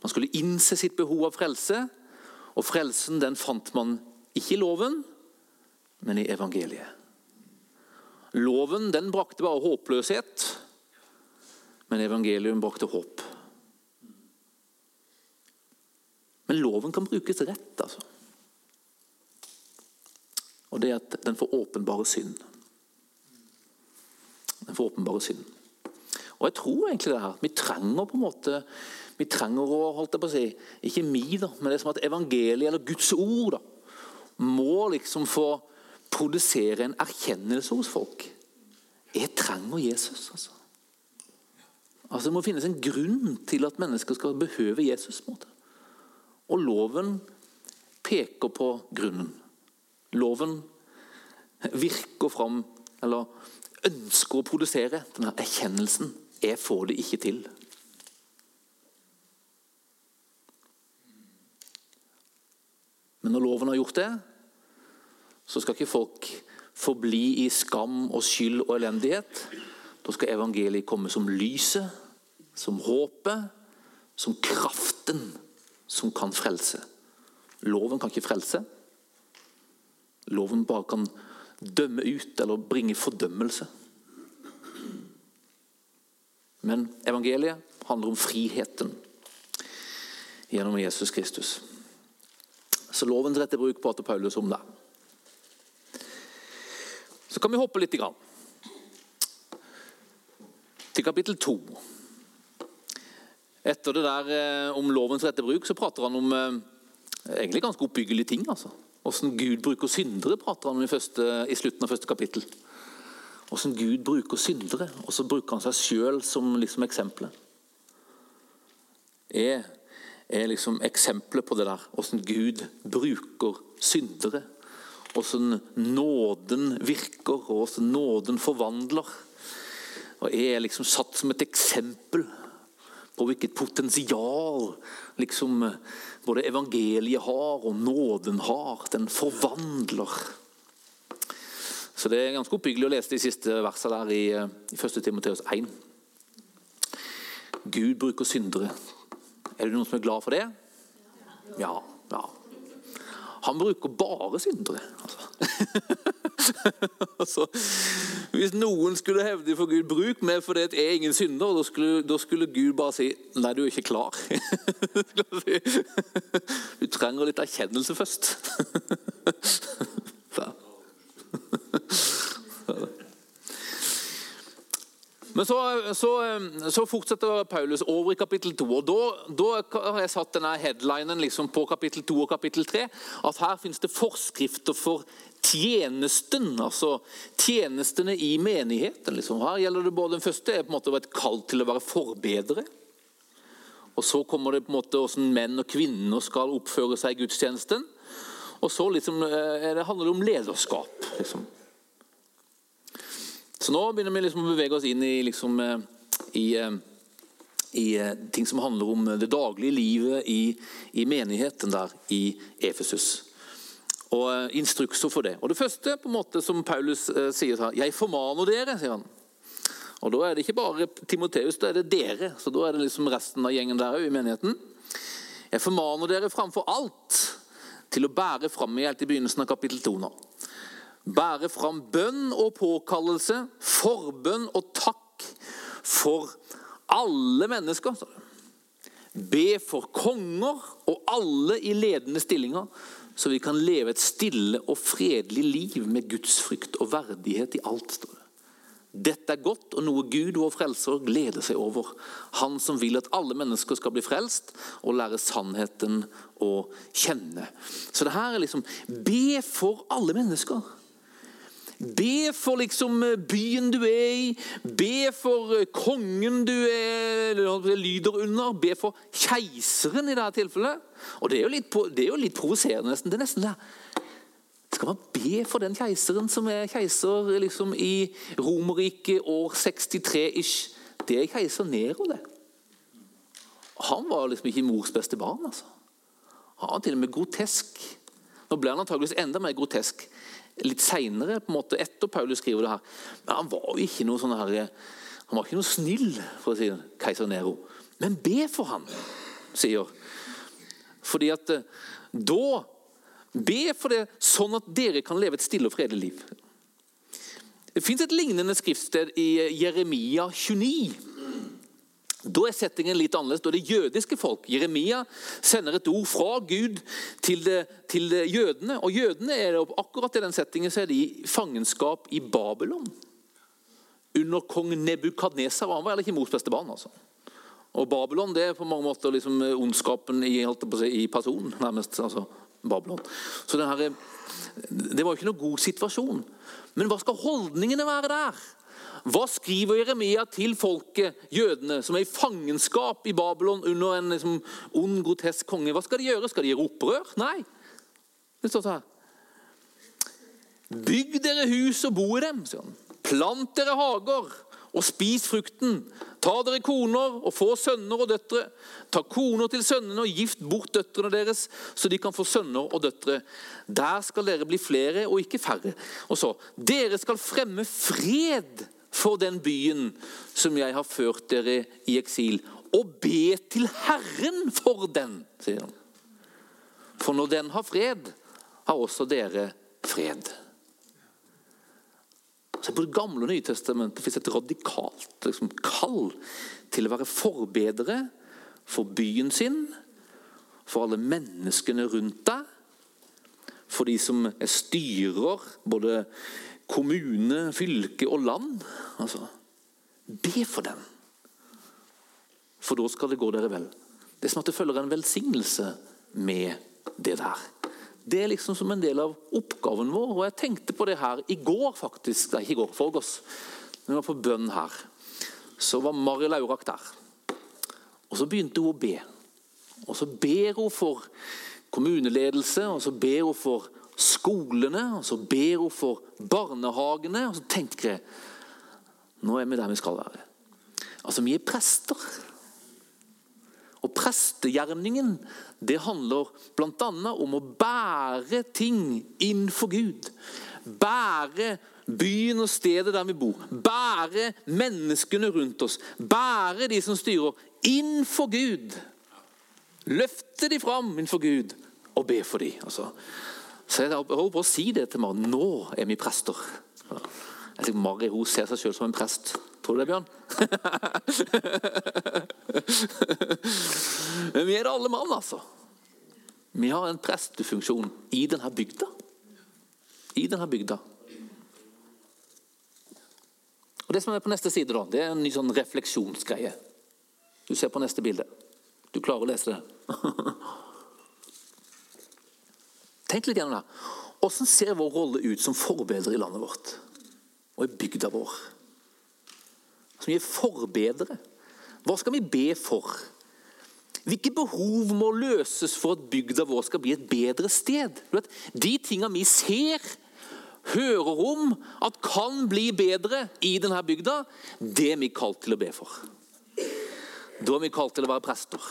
Man skulle innse sitt behov av frelse, og frelsen den fant man ikke i loven, men i evangeliet. Loven den brakte bare håpløshet, men evangelium brakte håp. Men loven kan brukes rett, altså. Og det er at den får åpenbare synd. Den får åpenbare synd. Og jeg tror egentlig det her. Vi trenger på en måte vi trenger å holdt jeg på å si, Ikke mi, da, men det er som at evangeliet, eller Guds ord, da, må liksom få produsere en erkjennelse hos folk. Jeg trenger Jesus. altså. Altså Det må finnes en grunn til at mennesker skal behøve Jesus. måte. Og loven peker på grunnen. Loven virker fram, eller ønsker å produsere denne erkjennelsen. Jeg får det ikke til. Men når loven har gjort det, så skal ikke folk forbli i skam og skyld og elendighet. Da skal evangeliet komme som lyset, som håpet, som kraften som kan frelse. Loven kan ikke frelse. Loven bare kan dømme ut eller bringe fordømmelse. Men evangeliet handler om friheten gjennom Jesus Kristus. Så lovens rette bruk prater Paulus om det. Så kan vi hoppe litt. Til kapittel 2. Etter det der eh, om lovens rette bruk, så prater han om eh, egentlig ganske oppbyggelige ting. altså. Hvordan Gud bruker syndere, prater han om i, første, i slutten av første kapittel. Hvordan Gud bruker syndere, og så bruker han seg sjøl som liksom eksempelet. Er, er liksom eksempelet på det der, hvordan Gud bruker syndere. Hvordan nåden virker, og hvordan nåden forvandler. Og Jeg er liksom satt som et eksempel på hvilket potensial liksom, både evangeliet har og nåden har. Den forvandler. Så Det er ganske oppbyggelig å lese de siste versene der i, i 1. Timoteus 1. Gud bruker syndere. Er det noen som er glad for det? Ja. ja. Han bruker bare syndere. Altså. altså, hvis noen skulle hevde for Gud bruk meg fordi jeg er ingen synder, da skulle, da skulle Gud bare si nei, du er ikke klar. du trenger litt erkjennelse først. Men så, så, så, fortsetter Paulus over i kapittel 2. og Da, har jeg satt denne headlinen liksom på kapittel 2 og kapittel 3. At her finnes det forskrifter for tjenesten. Altså tjenestene i menigheten. Liksom. Her gjelder det både Den første er på en måte et kall til å være forbedre. Og Så kommer det på en måte hvordan menn og kvinner skal oppføre seg i gudstjenesten. Og så liksom, eh, det handler det om lederskap. liksom. Så nå begynner vi liksom å bevege oss inn i, liksom, eh, i, eh, i eh, ting som handler om det daglige livet i, i menigheten der i Efesus. Og instrukser for det. Og Det første på en måte som Paulus sier her, 'Jeg formaner dere', sier han. Og Da er det ikke bare Timoteus, da er det dere. Så Da er det liksom resten av gjengen der i menigheten. Jeg formaner dere framfor alt til å bære fram i helt i begynnelsen av kapittel 2 nå bære fram bønn og påkallelse, forbønn og takk for alle mennesker. Be for konger og alle i ledende stillinger, så vi kan leve et stille og fredelig liv med gudsfrykt og verdighet i alt. Dette er godt og noe Gud, vår frelser, gleder seg over. Han som vil at alle mennesker skal bli frelst og lære sannheten å kjenne. Så det her er liksom Be for alle mennesker. Be for liksom byen du er i, be for kongen du er, lyder under, be for keiseren i dette tilfellet. Og Det er jo litt, det er jo litt provoserende, nesten. Det er nesten det. Skal man be for den keiseren som er keiser liksom, i Romerriket år 63-ish? Det er keiser Nero, det. Han var liksom ikke mors beste barn. altså. Han var til og med grotesk. Nå ble han antageligvis enda mer grotesk litt seinere, etter Paulus skriver det her. Men han var jo ikke noe sånn her, han var ikke noe snill, for å si det, keiser Nero. Men be for ham, sier Fordi at eh, da Be for det sånn at dere kan leve et stille og fredelig liv. Det fins et lignende skriftsted i Jeremia 29. Da er settingen litt annerledes. Da er det jødiske folk. Jeremia sender et ord fra Gud til, til jødene. Og jødene er det, akkurat i den settingen så er de i fangenskap i Babylon. Under kong Nebukadnesar. Han var heller ikke mors beste barn. altså. Og Babylon det er på mange måter liksom ondskapen i, i person, nærmest. altså Babylon. Så her, Det var jo ikke noe god situasjon. Men hva skal holdningene være der? Hva skriver Jeremia til folket, jødene, som er i fangenskap i Babylon under en liksom, ond, grotesk konge? Hva skal de gjøre? Skal de gjøre opprør? Nei. Det står sånn Bygg dere hus og bo i dem. sier han. Plant dere hager og spis frukten. Ta dere koner og få sønner og døtre. Ta koner til sønnene og gift bort døtrene deres, så de kan få sønner og døtre. Der skal dere bli flere og ikke færre. Og så, Dere skal fremme fred for den byen som jeg har ført dere i eksil, og be til Herren for den, sier han. For når den har fred, har også dere fred. Så På Det gamle og nye testamentet fins et radikalt liksom, kall til å være forbedere for byen sin, for alle menneskene rundt deg, for de som er styrer både kommune, fylke og land. Altså, be for den, for da skal det gå dere vel. Det er som at det følger en velsignelse med det der. Det er liksom som en del av oppgaven vår. og Jeg tenkte på det her i går, faktisk. Nei, ikke i går, forgårs. Når vi var på bønn her, så var Mari Laurak der. Og Så begynte hun å be. Og Så ber hun for kommuneledelse, og så ber hun for skolene, og så ber hun for barnehagene. Og så tenker jeg nå er vi der vi skal være. Altså, Vi er prester. Og Prestegjerningen det handler bl.a. om å bære ting inn for Gud. Bære byen og stedet der vi bor. Bære menneskene rundt oss. Bære de som styrer, inn for Gud. Løfte de fram innenfor Gud og be for dem. Altså. Så jeg håper å si det til Mari. Nå er vi prester. Jeg tenker Mari hun ser seg selv som en prest. Tror du det, Bjørn? Men vi er det alle mann, altså. Vi har en prestefunksjon i denne bygda. I denne bygda. Og Det som er på neste side, da, det er en ny sånn refleksjonsgreie. Du ser på neste bilde. Du klarer å lese det? Tenk litt gjennom det. Hvordan ser vår rolle ut som forbedrer i landet vårt og i bygda vår? Som gir forbedre. Hva skal vi be for? Hvilke behov må løses for at bygda vår skal bli et bedre sted? De tingene vi ser, hører om at kan bli bedre i denne bygda, det er vi kalt til å be for. Da er vi kalt til å være prester.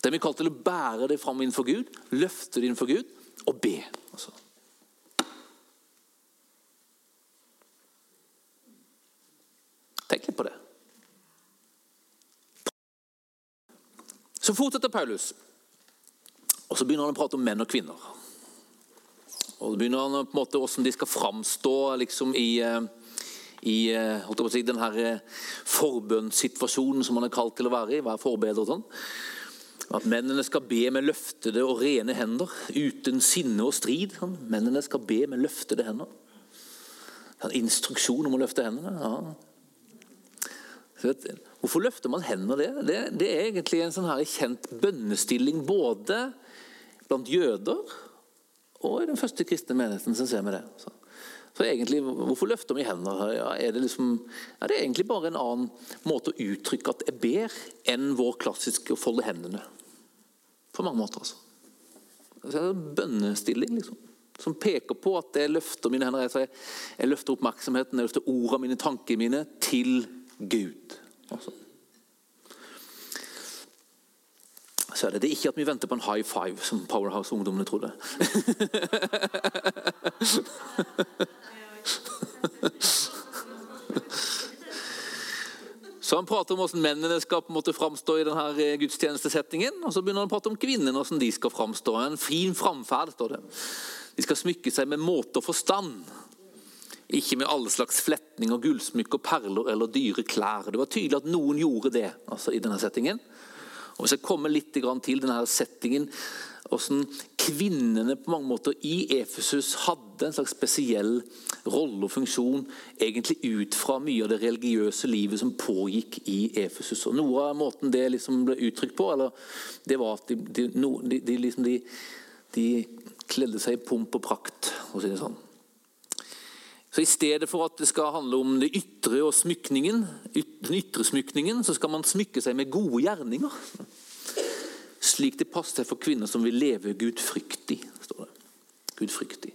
Det er vi kalt til å bære det fram innenfor Gud, løfte det innenfor Gud og be. Altså. Tenk litt på det. Så fortsetter Paulus. Og Så begynner han å prate om menn og kvinner. Og så begynner han på en måte Hvordan de skal framstå liksom, i, i holdt jeg på å si, den her eh, forbønnssituasjonen som han er kalt til å være i. være forbeder og sånn. At mennene skal be med løftede og rene hender, uten sinne og strid. Sånn. Mennene skal be med løftede hender. En instruksjon om å løfte hendene. Ja. Hvorfor løfter man hender? Det, det, det er egentlig en sånn her kjent bønnestilling både blant jøder og i den første kristne menigheten. som ser med det. Så. Så egentlig, Hvorfor løfter vi hender? Ja, er det, liksom, ja, det er egentlig bare en annen måte å uttrykke at jeg ber, enn vår klassiske å folde hendene. På mange måter, altså. Det er en bønnestilling, liksom. Som peker på at jeg løfter mine hender. Jeg, jeg løfter oppmerksomheten, jeg løfter ordene mine, tankene mine, til Gud. Altså. Så er det, det er ikke at vi venter på en high five, som Powerhouse-ungdommene trodde. Så Han prater om hvordan mennene skal på en måte framstå i denne eh, gudstjenestesettingen. Og så begynner han å prate om kvinnene, hvordan de skal framstå. En fin framferd, står det. De skal smykke seg med måte og forstand. Ikke med alle slags fletning og gullsmykker, perler eller dyre klær. Det var tydelig at noen gjorde det altså, i denne settingen. Og Hvis jeg kommer litt til denne settingen hvordan kvinnene på mange måter i Efesus hadde en slags spesiell rolle og funksjon egentlig ut fra mye av det religiøse livet som pågikk i Efesus. Og Noe av måten det liksom ble uttrykt på, eller, det var at de, de, de, de liksom de, kledde seg i pomp og prakt. Og si sånn. Så I stedet for at det skal handle om det ytre og smykningen, den ytre smykningen, så skal man smykke seg med gode gjerninger slik det passer for kvinner som vil leve gudfryktig. står det. Gudfryktig.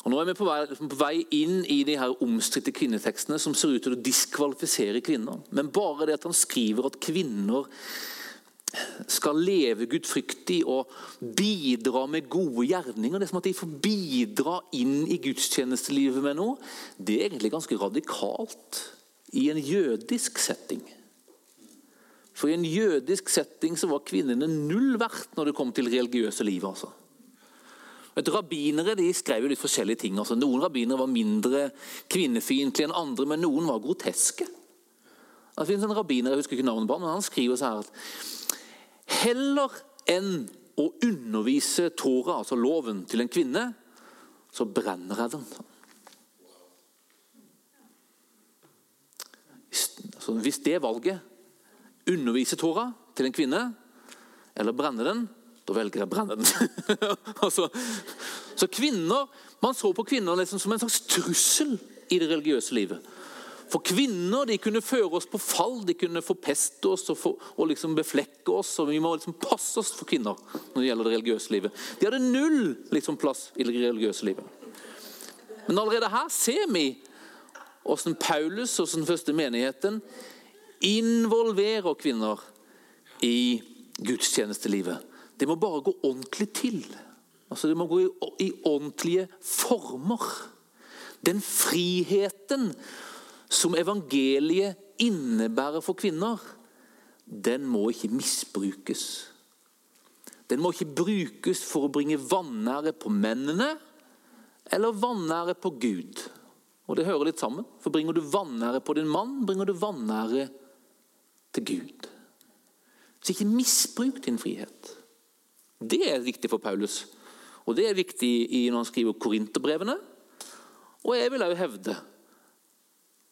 Og Nå er vi på vei, på vei inn i de her omstridte kvinnetekstene som ser ut til å diskvalifisere kvinner. Men bare det at han skriver at kvinner skal leve gudfryktig og bidra med gode gjerninger. Det er som at de får bidra inn i gudstjenestelivet med noe. Det er egentlig ganske radikalt i en jødisk setting. For I en jødisk setting så var kvinnene null verdt når det kom til religiøse livet. altså. Et Rabbinere de skrev jo litt forskjellige ting. altså. Noen rabbinere var mindre kvinnefiendtlige enn andre, men noen var groteske. Det finnes en rabbiner, jeg husker ikke navnet på men han skriver så her at heller enn å undervise Tora, altså loven, til en kvinne, så brenner jeg den. Så hvis det valget undervise Tora til en kvinne, eller brenne den, da velger jeg å brenne den. altså, så kvinner, Man så på kvinner liksom som en slags trussel i det religiøse livet. For kvinner de kunne føre oss på fall, de kunne forpeste oss og, for, og liksom beflekke oss. og Vi må liksom passe oss for kvinner når det gjelder det religiøse livet. De hadde null liksom, plass i det religiøse livet. Men allerede her ser vi hvordan Paulus og den første menigheten involverer kvinner i gudstjenestelivet. Det må bare gå ordentlig til. Altså Det må gå i, i ordentlige former. Den friheten som evangeliet innebærer for kvinner, den må ikke misbrukes. Den må ikke brukes for å bringe vanære på mennene eller vanære på Gud. Og Det hører litt sammen. For Bringer du vanære på din mann, bringer du vanære til Gud. Så ikke misbruk din frihet. Det er viktig for Paulus. Og det er viktig når han skriver korinterbrevene. Og jeg vil òg hevde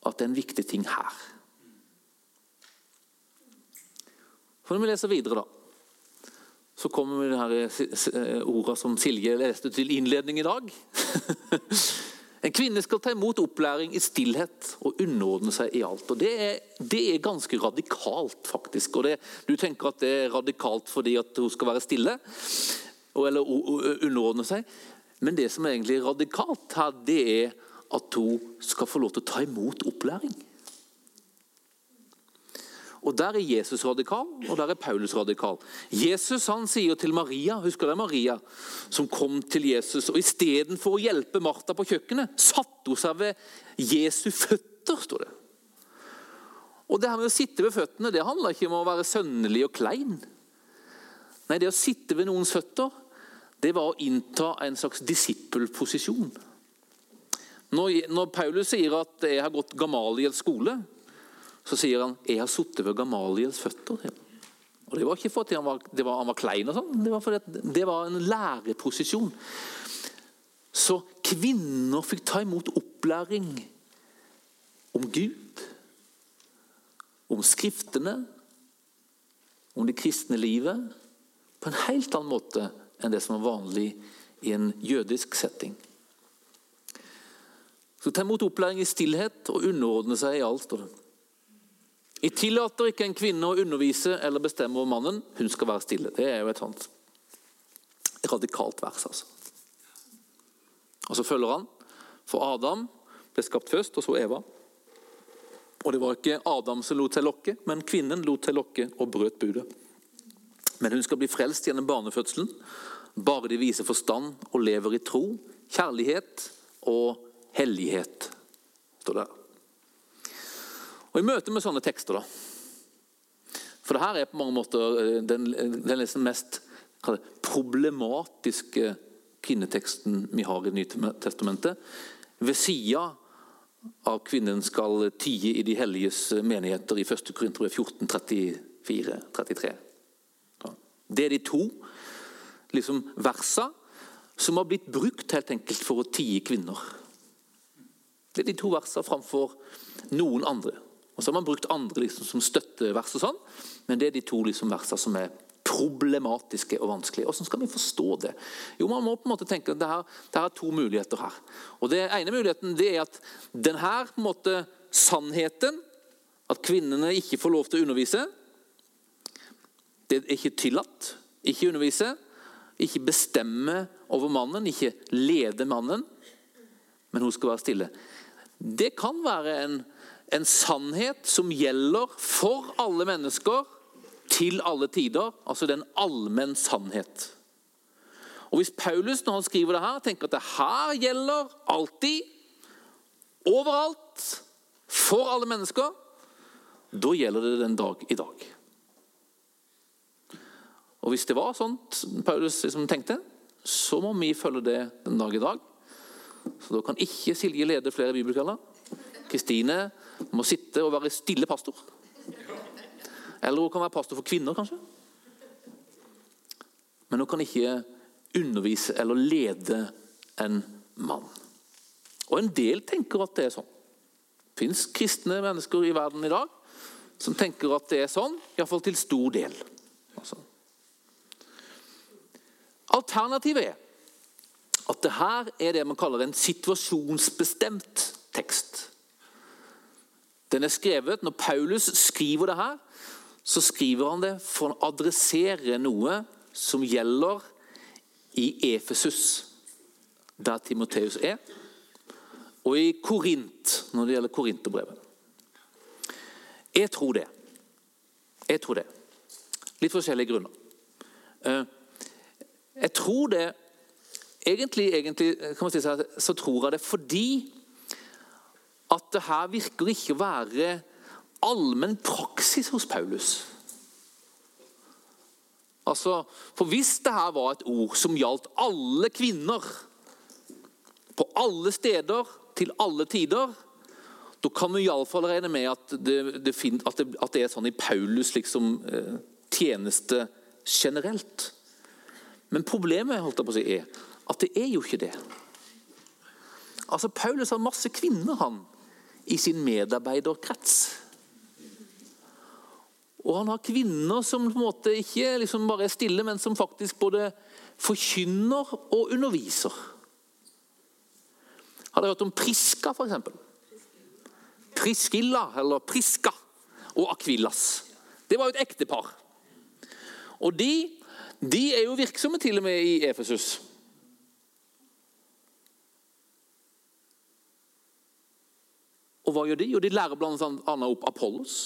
at det er en viktig ting her. For Når vi leser videre, da, så kommer vi de her ordene som Silje leste til innledning i dag. En kvinne skal ta imot opplæring i stillhet og underordne seg i alt. Og Det er, det er ganske radikalt, faktisk. Og det, Du tenker at det er radikalt fordi at hun skal være stille eller underordne seg. Men det som er egentlig radikalt her, det er at hun skal få lov til å ta imot opplæring. Og Der er Jesus radikal, og der er Paulus radikal. Jesus han sier til Maria husker det Maria, som kom til Jesus, og Istedenfor å hjelpe Martha på kjøkkenet, satte hun seg ved Jesu føtter. står det. Og Det her med å sitte ved føttene det handler ikke om å være sønnelig og klein. Nei, Det å sitte ved noens føtter det var å innta en slags disippelposisjon. Når, når Paulus sier at 'jeg har gått Gamaliels skole', så sier han 'Jeg har sittet ved Gamaliels føtter'. Og Det var ikke fordi han han var klein, og sånn, det var fordi det var en læreposisjon. Så kvinner fikk ta imot opplæring om Gud, om Skriftene, om det kristne livet, på en helt annen måte enn det som var vanlig i en jødisk setting. Så ta imot opplæring i stillhet og underordne seg i alt. står det. Jeg tillater ikke en kvinne å undervise eller bestemme over mannen. Hun skal være stille. Det er jo et sånt radikalt vers. altså. Og Så følger han. For Adam ble skapt først, og så Eva. Og det var ikke Adam som lot seg lokke, men kvinnen lot seg lokke og brøt budet. Men hun skal bli frelst gjennom barnefødselen, bare de viser forstand og lever i tro, kjærlighet og hellighet, står det. Og I møte med sånne tekster, da For det her er på mange måter eh, den, den liksom mest det, problematiske kvinneteksten vi har i Nytestamentet. Ved sida av kvinnen skal tie i de helliges menigheter i 1. Korinterbrev 14, 34, 33. Det er de to liksom, versa som har blitt brukt helt enkelt for å tie kvinner. Det er de to versa framfor noen andre. Og Så har man brukt andre liksom, som støttevers, og sånn, men det er de to liksom, versene som er problematiske og vanskelige. Hvordan skal vi forstå det? Jo, Man må på en måte tenke at det, her, det er to muligheter her. Og det ene muligheten det er at denne på en måte, sannheten, at kvinnene ikke får lov til å undervise Det er ikke tillatt. Ikke undervise, ikke bestemme over mannen, ikke lede mannen, men hun skal være stille. Det kan være en, en sannhet som gjelder for alle mennesker til alle tider. Altså det er en allmenn sannhet. Og Hvis Paulus når han skriver det her, tenker at det her gjelder alltid, overalt, for alle mennesker, da gjelder det den dag i dag. Og Hvis det var sånt Paulus liksom tenkte, så må vi følge det den dag i dag. Så da kan ikke Silje lede flere bibelkvelder. Kristine må sitte og være stille pastor. Eller hun kan være pastor for kvinner, kanskje. Men hun kan ikke undervise eller lede en mann. Og En del tenker at det er sånn. Det fins kristne mennesker i verden i dag som tenker at det er sånn, iallfall til stor del. Altså. Alternativet er at det her er det man kaller en situasjonsbestemt tekst. Den er skrevet, Når Paulus skriver det her, så skriver han det for å adressere noe som gjelder i Efesus, der Timoteus er, og i Korint, når det gjelder Korinterbrevet. Jeg tror det. Jeg tror det. Litt forskjellige grunner. Eh, jeg tror det Egentlig, egentlig si, så tror jeg det fordi at det her virker ikke å være allmenn praksis hos Paulus. Altså, for Hvis det her var et ord som gjaldt alle kvinner, på alle steder, til alle tider, da kan vi iallfall regne med at det, det, at, det, at det, er sånn i Paulus liksom, eh, tjeneste generelt. Men problemet holdt jeg på å si, er at det er jo ikke det. Altså, Paulus har masse kvinner han, i sin medarbeiderkrets. Og han har kvinner som på en måte ikke liksom bare er stille, men som faktisk både forkynner og underviser. Har dere hørt om Priska, f.eks.? Priskilla, eller Priska, og Akvillas. Det var jo et ektepar. Og de, de er jo virksomme til og med i Efesus. Og hva gjør de? Jo, de lærer bl.a. opp Apollos.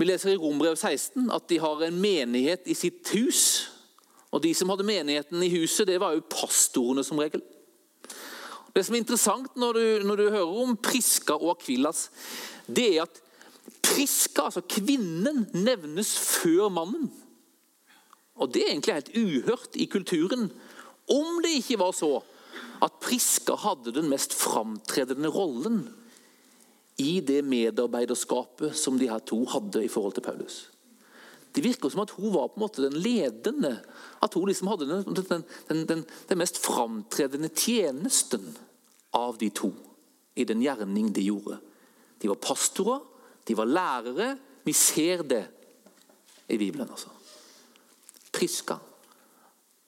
Vi leser i Rombrev 16 at de har en menighet i sitt hus. Og De som hadde menigheten i huset, det var jo pastorene som regel. Det som er interessant når du, når du hører om Priska og Akvillas, det er at Priska, altså kvinnen, nevnes før mannen. Og Det er egentlig helt uhørt i kulturen, om det ikke var så at Priska hadde den mest framtredende rollen i det medarbeiderskapet som de her to hadde i forhold til Paulus. Det virker som at hun var på en måte den ledende. At hun liksom hadde den, den, den, den, mest framtredende tjenesten av de to i den gjerning de gjorde. De var pastorer, de var lærere. Vi ser det i Bibelen. altså. Priska.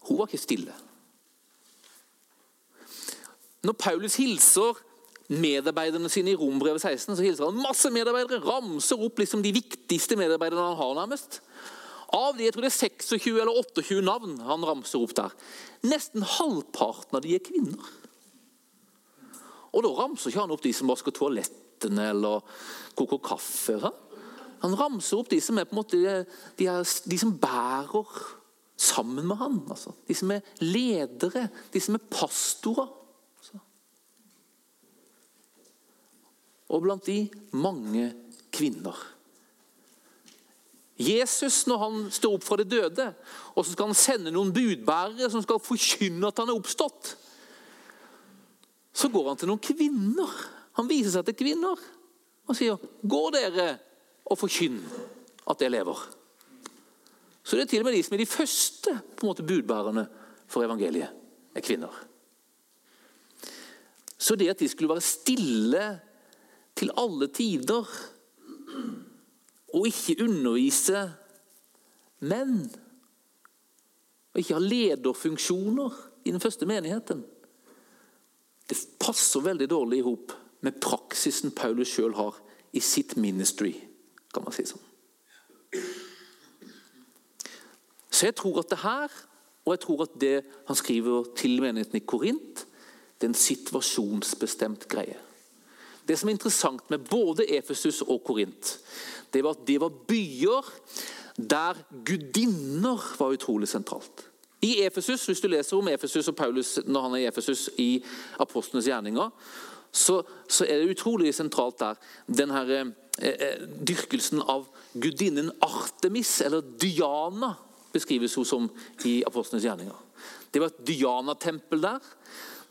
Hun var ikke stille. Når Paulus hilser medarbeiderne sine i Rombrevet 16, så hilser han masse medarbeidere. Ramser opp liksom de viktigste medarbeiderne han har. nærmest. Av de jeg tror det er 26 eller 28 navn han ramser opp der. Nesten halvparten av de er kvinner. Og Da ramser ikke han opp de som vasker toalettene eller koker kaffe. Han ramser opp de som er på en måte de, er, de som bærer sammen med han. Altså. De som er ledere, de som er pastorer. Og blant de mange kvinner. Jesus, når han står opp fra de døde, og så skal han sende noen budbærere som skal forkynne at han er oppstått, så går han til noen kvinner. Han viser seg til kvinner og sier, 'Gå dere og forkynn at jeg lever'. Så det er til og med de som er de første på en måte budbærerne for evangeliet, er kvinner. Så det at de skulle være stille til alle tider og ikke undervise menn. Og ikke ha lederfunksjoner i den første menigheten. Det passer veldig dårlig i hop med praksisen Paulus sjøl har i sitt ministry, kan man si sånn. Så jeg tror at det her, og jeg tror at det han skriver til menigheten i Korint, det er en situasjonsbestemt greie. Det som er interessant med både Efesus og Korint, det var at det var byer der gudinner var utrolig sentralt. I Efesus, Hvis du leser om Efesus og Paulus når han er i Efesus i apostlenes gjerninger, så, så, er det utrolig sentralt der den her, eh, eh, dyrkelsen av gudinnen Artemis, eller Diana, beskrives hun som i apostlenes gjerninger. Det var et Diana-tempel der.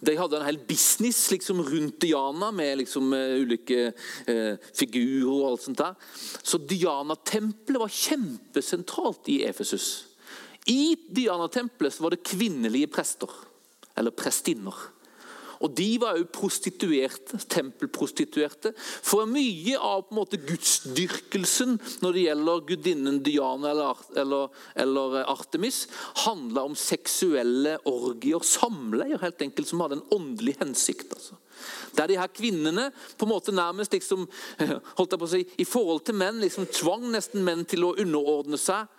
De hadde en hel business liksom, rundt Diana med liksom, uh, ulike eh, figurer og alt sånt der. Så Diana-tempelet var kjempesentralt i Efesus. I Diana-tempelet var det kvinnelige prester, eller prestinner. Og De var òg prostituerte, tempelprostituerte. For mye av på en måte gudsdyrkelsen når det gjelder gudinnen Diana eller, eller, eller Artemis, handla om seksuelle orgier, samleier, helt enkelt, som hadde en åndelig hensikt. altså. Der de her kvinnene på en måte nærmest liksom, holdt jeg på å si, i forhold til menn liksom tvang nesten menn til å underordne seg.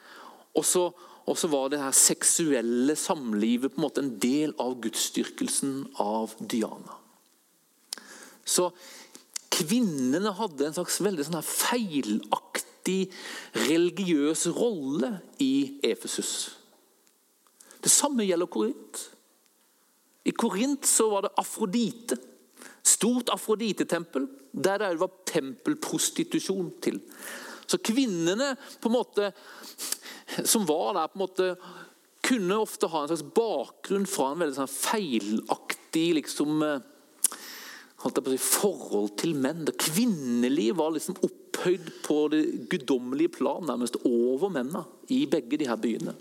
Og så og så var det her seksuelle samlivet på en måte en del av gudsdyrkelsen av Diana. Så kvinnene hadde en slags veldig sånn feilaktig religiøs rolle i Efesus. Det samme gjelder Korint. I Korint så var det Afrodite. Stort afrodite-tempel, der det var tempelprostitusjon til. Så kvinnene på en måte som var der, på en måte kunne ofte ha en slags bakgrunn fra en veldig sånn feilaktig liksom, eh, holdt jeg på å si, forhold til menn. Det kvinnelige var liksom opphøyd på det guddommelige plan, nærmest over mennene i begge de her byene.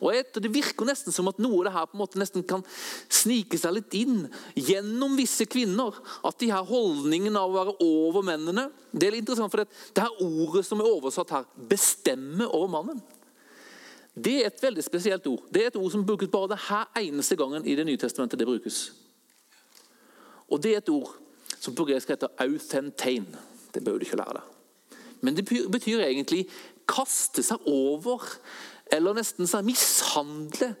Og Det virker nesten som at noe av det her på en måte nesten kan snike seg litt inn gjennom visse kvinner. At de her holdningene av å være over mennene Det er litt interessant, for det, det her ordet som er oversatt her, 'bestemme over mannen', det er et veldig spesielt ord. Det er et ord som brukes bare det her eneste gangen i Det nye testamentet det brukes. Og Det er et ord som på gresk heter authentein. Det bør du ikke lære deg. Men det betyr egentlig kaste seg over, eller nesten sånn mishandle.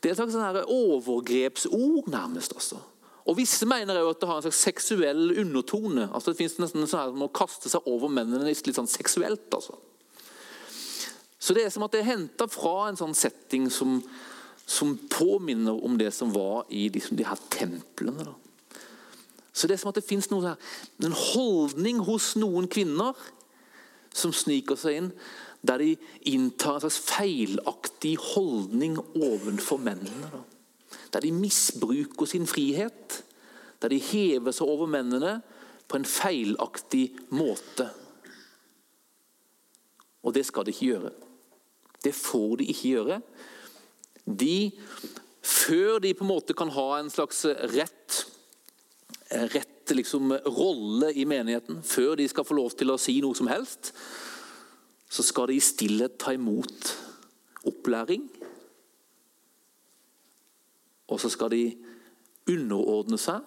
Det er et slags sånn overgrepsord, nærmest. altså. Og Visse mener jo at det har en slags seksuell undertone. Altså Det fins nesten sånn her som å kaste seg over mennene litt sånn seksuelt. altså. Så det er som at det er henta fra en sånn setting som, som, påminner om det som var i liksom, de her templene. Da. Så det er som at det fins en holdning hos noen kvinner som sniker seg inn, der de inntar en slags feilaktig holdning overfor mennene. Da. Der de misbruker sin frihet. Der de hever seg over mennene på en feilaktig måte. Og det skal de ikke gjøre. Det får de ikke gjøre. De, før de på en måte kan ha en slags rett, rett liksom, rolle i menigheten, før de skal få lov til å si noe som helst, så skal de i stillhet ta imot opplæring. Og så skal de underordne seg,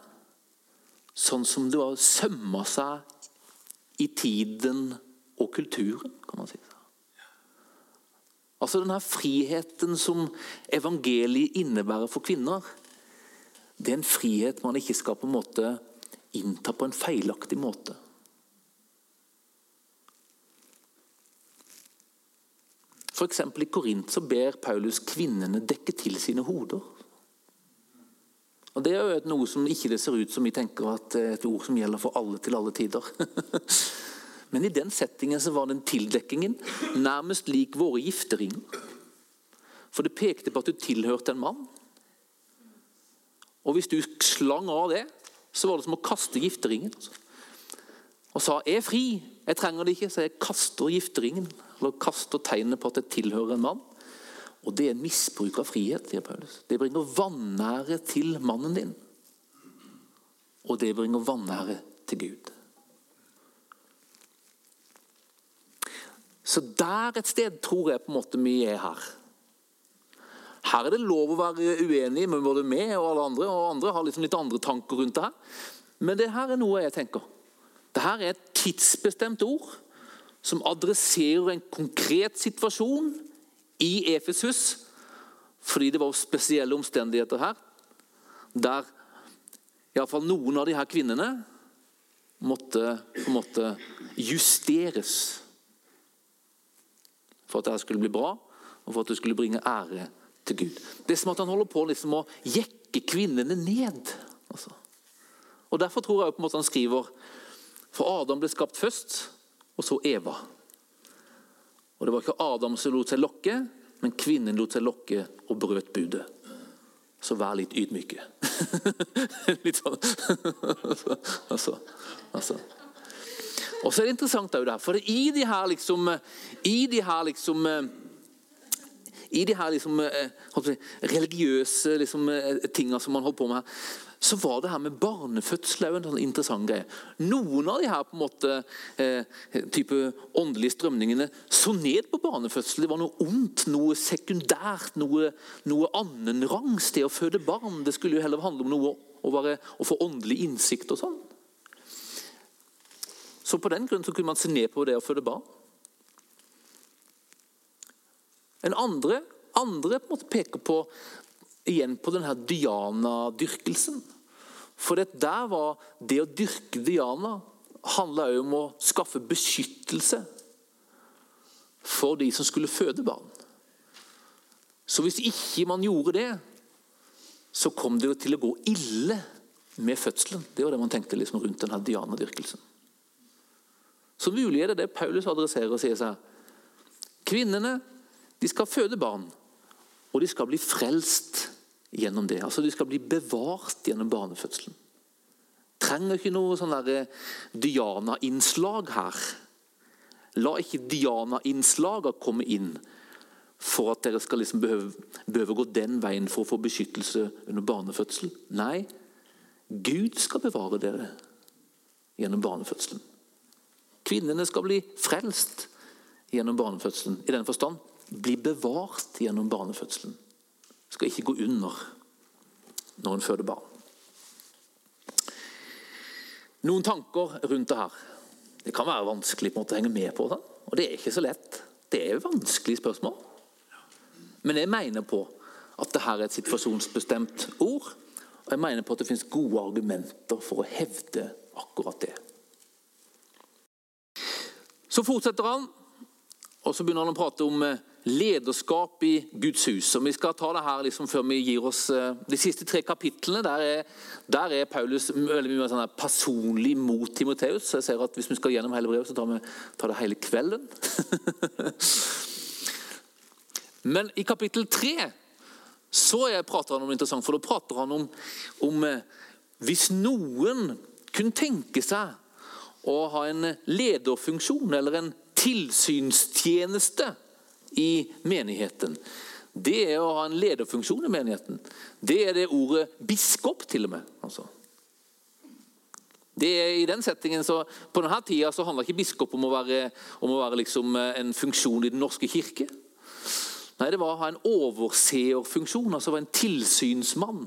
sånn som det var sømma seg i tiden og kulturen, kan man si. Altså denne friheten som evangeliet innebærer for kvinner, det er en frihet man ikke skal på en måte innta på en feilaktig måte. F.eks. i Korint så ber Paulus kvinnene dekke til sine hoder. Og Det er jo noe som ikke det ser ut som vi tenker at et ord som gjelder for alle til alle tider. Men i den settingen så var den tildekkingen nærmest lik våre gifteringer. For det pekte på at du tilhørte en mann. Og hvis du slang av det, så var det som å kaste gifteringen. Og sa 'jeg er fri, jeg trenger det ikke', så jeg kaster gifteringen. Eller kaster tegnet på at det tilhører en mann. Og det er misbruk av frihet, sier Paulus. Det bringer vanære til mannen din. Og det bringer vanære til Gud. Så der et sted tror jeg på en måte vi er her. Her er det lov å være uenig med både meg og alle andre, og andre har liksom litt andre tanker rundt det her. Men det her er noe jeg tenker. Det her er et tidsbestemt ord som adresserer en konkret situasjon i Efesus, fordi det var spesielle omstendigheter her, der iallfall noen av de her kvinnene måtte på en måte justeres for at dette skulle bli bra, og for at det skulle bringe ære til Gud. Det er som at han holder på liksom å jekke kvinnene ned. Altså. Og Derfor tror jeg på en måte han skriver For Adam ble skapt først, og så Eva. Og Det var ikke Adam som lot seg lokke, men kvinnen lot seg lokke og brøt budet. Så vær litt ydmyke. litt sånn altså, altså. Og så er det interessant det her, for i de her liksom I de her liksom i de her liksom, eh, religiøse liksom, tinga tingene som man holdt på med her, så var det her med barnefødsel en sånn interessant greie. Noen av de her på en måte eh, type åndelige strømningene så ned på barnefødsel. Det var noe ondt, noe sekundært, noe, noe annenrangs. Det å føde barn det skulle jo heller handle om noe å, være, å få åndelig innsikt og sånn. Så på den grunn kunne man se ned på det å føde barn. En andre, andre på en måte peker på igjen på denne Diana-dyrkelsen. For der var det å dyrke Diana handla om å skaffe beskyttelse for de som skulle føde barn. Så hvis ikke man gjorde det, så kom det jo til å gå ille med fødselen. Det var det man tenkte liksom rundt denne Diana-dyrkelsen. Så mulig er det det Paulus adresserer og sier seg. Kvinnene de skal føde barn, og de skal bli frelst gjennom det. Altså De skal bli bevart gjennom barnefødselen. Trenger ikke noe sånn eh, Diana-innslag her. La ikke Diana-innslagene komme inn for at dere skal liksom behøve, behøve gå den veien for å få beskyttelse under barnefødsel. Nei, Gud skal bevare dere gjennom barnefødselen. Kvinnene skal bli frelst gjennom barnefødselen. I den forstand bli bevart gjennom barnefødselen. Skal ikke gå under når en føder barn. Noen tanker rundt det her. Det kan være vanskelig på en måte å henge med på det. Og det er ikke så lett. Det er vanskelige spørsmål. Men jeg mener på at dette er et situasjonsbestemt ord. Og jeg mener på at det finnes gode argumenter for å hevde akkurat det. Så fortsetter han, og så begynner han å prate om eh, lederskap i Guds hus. Og Vi skal ta det her liksom før vi gir oss eh, de siste tre kapitlene. Der er, der er Paulus veldig mye sånn personlig mot Timoteus. Så jeg ser at Hvis vi skal gjennom hele brevet, så tar vi tar det hele kvelden. Men i kapittel tre så prater han om noe interessant, for da prater han om, om eh, hvis noen kunne tenke seg å ha en lederfunksjon eller en tilsynstjeneste i menigheten, det er å ha en lederfunksjon i menigheten. Det er det ordet biskop, til og med. Altså. Det er i den settingen, så På denne tida så handler ikke biskop om å være, om å være liksom en funksjon i Den norske kirke. Nei, det var å ha en overseerfunksjon, altså være en tilsynsmann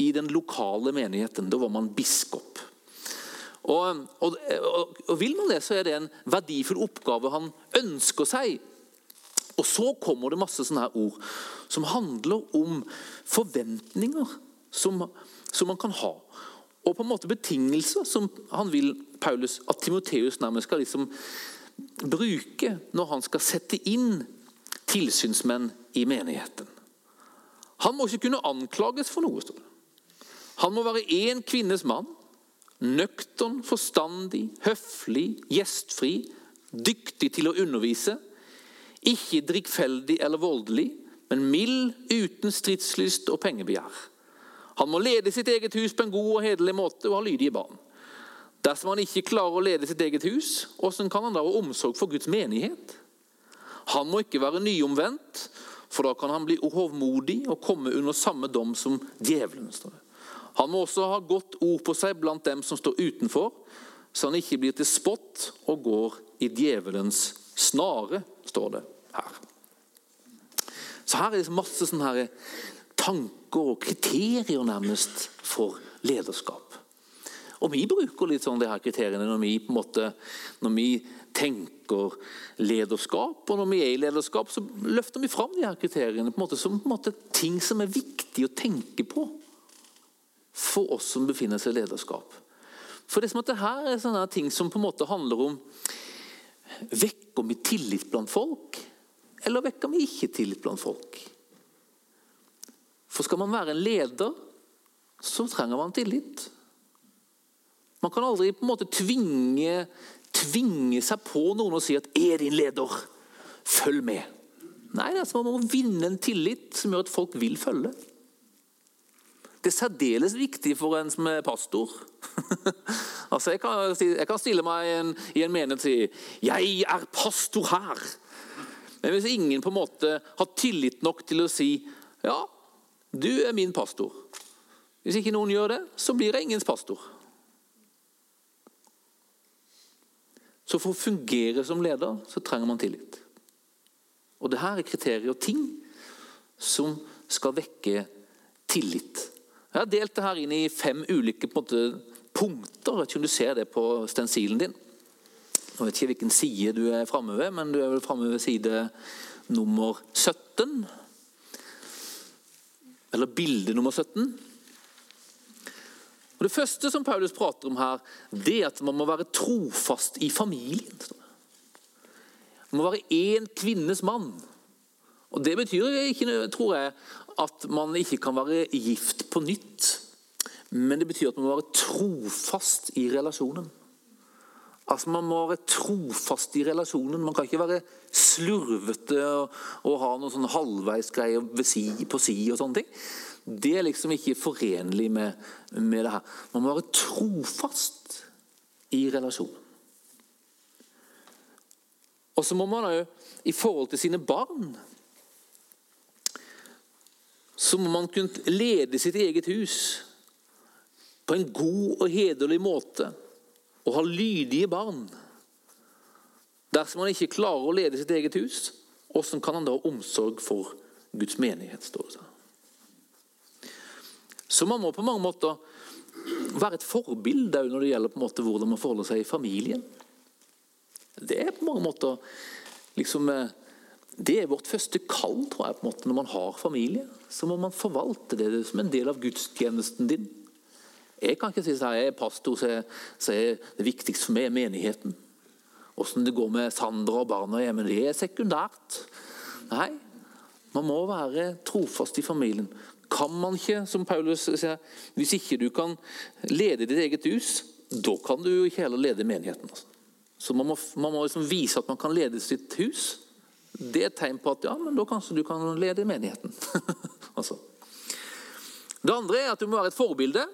i den lokale menigheten. Da var man biskop. Og, og, og, og Vil man det, så er det en verdifull oppgave han ønsker seg. Og så kommer det masse sånne her ord som handler om forventninger som, som man kan ha. Og på en måte betingelser som han vil Paulus, at Timoteus nærmest skal liksom bruke når han skal sette inn tilsynsmenn i menigheten. Han må ikke kunne anklages for noe. står det. Han må være én kvinnes mann. Nøktern, forstandig, høflig, gjestfri, dyktig til å undervise. Ikke drikkfeldig eller voldelig, men mild, uten stridslyst og pengebegjær. Han må lede sitt eget hus på en god og hederlig måte og ha lydige barn. Dersom han ikke klarer å lede sitt eget hus, hvordan kan han da ha omsorg for Guds menighet? Han må ikke være nyomvendt, for da kan han bli hovmodig og komme under samme dom som djevelen. Han må også ha godt ord på seg blant dem som står utenfor, så han ikke blir til spott og går i djevelens snare, står det her. Så her er det masse sånne her tanker og kriterier nærmest for lederskap. Og vi bruker litt sånn de her kriteriene når vi, på en måte, når vi tenker lederskap. Og når vi er i lederskap, så løfter vi fram de her kriteriene på en måte, som på en måte, ting som er viktig å tenke på for oss som befinner seg i lederskap. For det som at det her er sånne ting som på en måte handler om Vekker vi tillit blant folk, eller vekker vi ikke tillit blant folk? For skal man være en leder, så trenger man tillit. Man kan aldri på en måte tvinge, tvinge seg på noen og si at 'er din leder', følg med. Nei, det er som om man må vinne en tillit som gjør at folk vil følge. Det er særdeles viktig for en som er pastor. altså, jeg, kan, jeg kan, stille meg en, i en menighet og si 'Jeg er pastor her'. Men hvis ingen på en måte har tillit nok til å si 'Ja, du er min pastor', hvis ikke noen gjør det, så blir jeg ingens pastor. Så for å fungere som leder, så trenger man tillit. Og det her er kriterier og ting som skal vekke tillit. Jeg har delt det her inn i fem ulike måte, punkter. Jeg vet ikke om du ser det på stensilen din. Jeg vet ikke hvilken side du er framme ved, men du er vel framme ved side nummer 17. Eller bilde nummer 17. Og Det første som Paulus prater om her, det er at man må være trofast i familien. Man må være én kvinnes mann. Og Det betyr ikke, tror jeg, at man ikke kan være gift på nytt. Men det betyr at man må være trofast i relasjonen. Altså Man må være trofast i relasjonen. Man kan ikke være slurvete og, og ha noen sånn halvveisgreier si, på si og sånne ting. Det er liksom ikke forenlig med, med det her. Man må være trofast i relasjonen. Og så må man òg, i forhold til sine barn så må man kunne lede sitt eget hus på en god og hederlig måte og ha lydige barn. Dersom han ikke klarer å lede sitt eget hus, hvordan kan han da ha omsorg for Guds menighet? står det. Så man må på mange måter være et forbilde når det gjelder på en måte hvordan man forholder seg i familien. Det er på mange måter liksom eh, det er vårt første kall tror jeg, på en måte, når man har familie. Så må man forvalte det som en del av gudstjenesten din. Jeg kan ikke si at jeg er pastor, så, er det viktigste for meg menigheten. Åssen det går med Sandra og barna hjemme, det er sekundært. Nei, man må være trofast i familien. Kan man ikke, som Paulus sier, hvis ikke du kan lede ditt eget hus, da kan du ikke heller lede menigheten. Altså. Så man må, man må liksom vise at man kan lede sitt hus det er et tegn på at ja, men da kanskje du kan lede menigheten. altså. Det andre er at du må være et forbilde.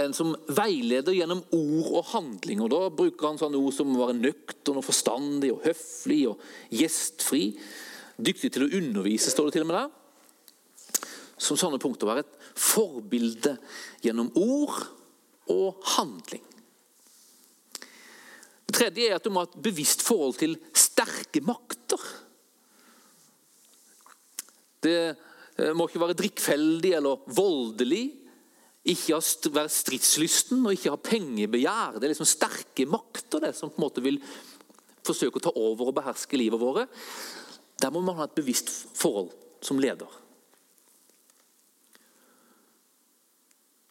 En som veileder gjennom ord og handling. og Da bruker han sånne ord som å være nøktern og forstandig og høflig og gjestfri. Dyktig til å undervise, står det til og med der. Som sånne punkter være et forbilde gjennom ord og handling. Det tredje er at du må ha et bevisst forhold til sterke makter. Det eh, må ikke være drikkfeldig eller voldelig. Ikke være stridslysten og ikke ha pengebegjær. Det er liksom sterke makter det, som på en måte vil forsøke å ta over og beherske livet våre. Der må man ha et bevisst forhold som leder.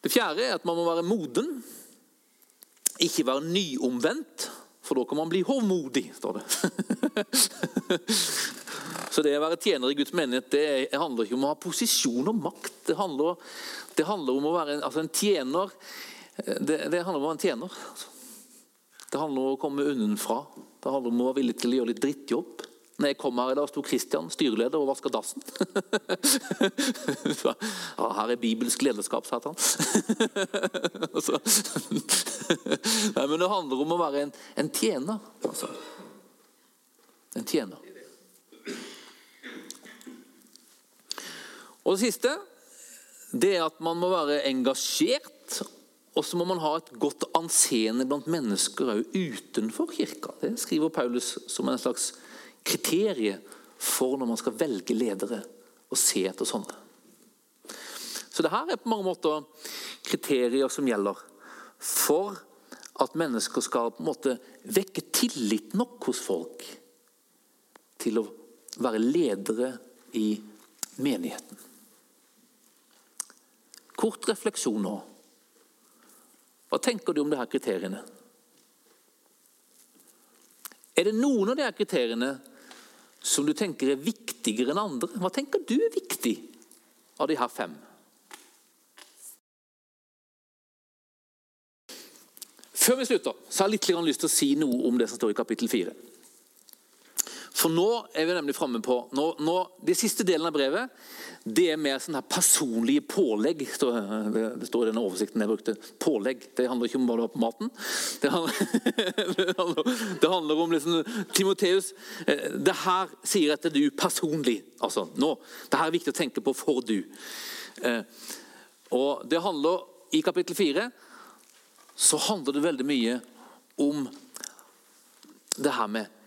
Det fjerde er at man må være moden. Ikke være nyomvendt, for da kan man bli hovmodig, står det. Så det å være tjener i Guds menighet det handler ikke om å ha posisjon og makt. Det handler, det handler om å være en, altså en tjener. Det, det, handler om å være en tjener. Det handler om å komme unnenfra. Det handler om å være villig til å gjøre litt drittjobb. Når jeg kom her i dag, sto Kristian, styreleder, og vaska dassen. ja, her er bibelsk lederskap, sa han. Nei, men det handler om å være en, en tjener. Altså. En tjener. Og det siste det er at man må være engasjert. Og så må man ha et godt anseende blant mennesker òg utenfor kirka. Det skriver Paulus som en slags kriterium for når man skal velge ledere og se etter sånne. Så det her er på mange måter kriterier som gjelder for at mennesker skal på en måte vekke tillit nok hos folk til å være ledere i menigheten. Kort refleksjon nå. Hva tenker du om disse kriteriene? Er det noen av disse kriteriene som du tenker er viktigere enn andre? Hva tenker du er viktig av de her fem? Før vi slutter, så har jeg litt lyst til å si noe om det som står i kapittel 4. For nå er vi nemlig framme på nå, nå, De siste delen av brevet det er mer sånn her personlige pålegg. Det, står i denne oversikten jeg brukte. Pålegg. Det handler ikke om hva du har på maten. Det handler, det handler, det handler om liksom, Timoteus, eh, det her sier til du personlig. Altså nå. Det her er viktig å tenke på for du. Eh, og det handler I kapittel fire så handler det veldig mye om det her med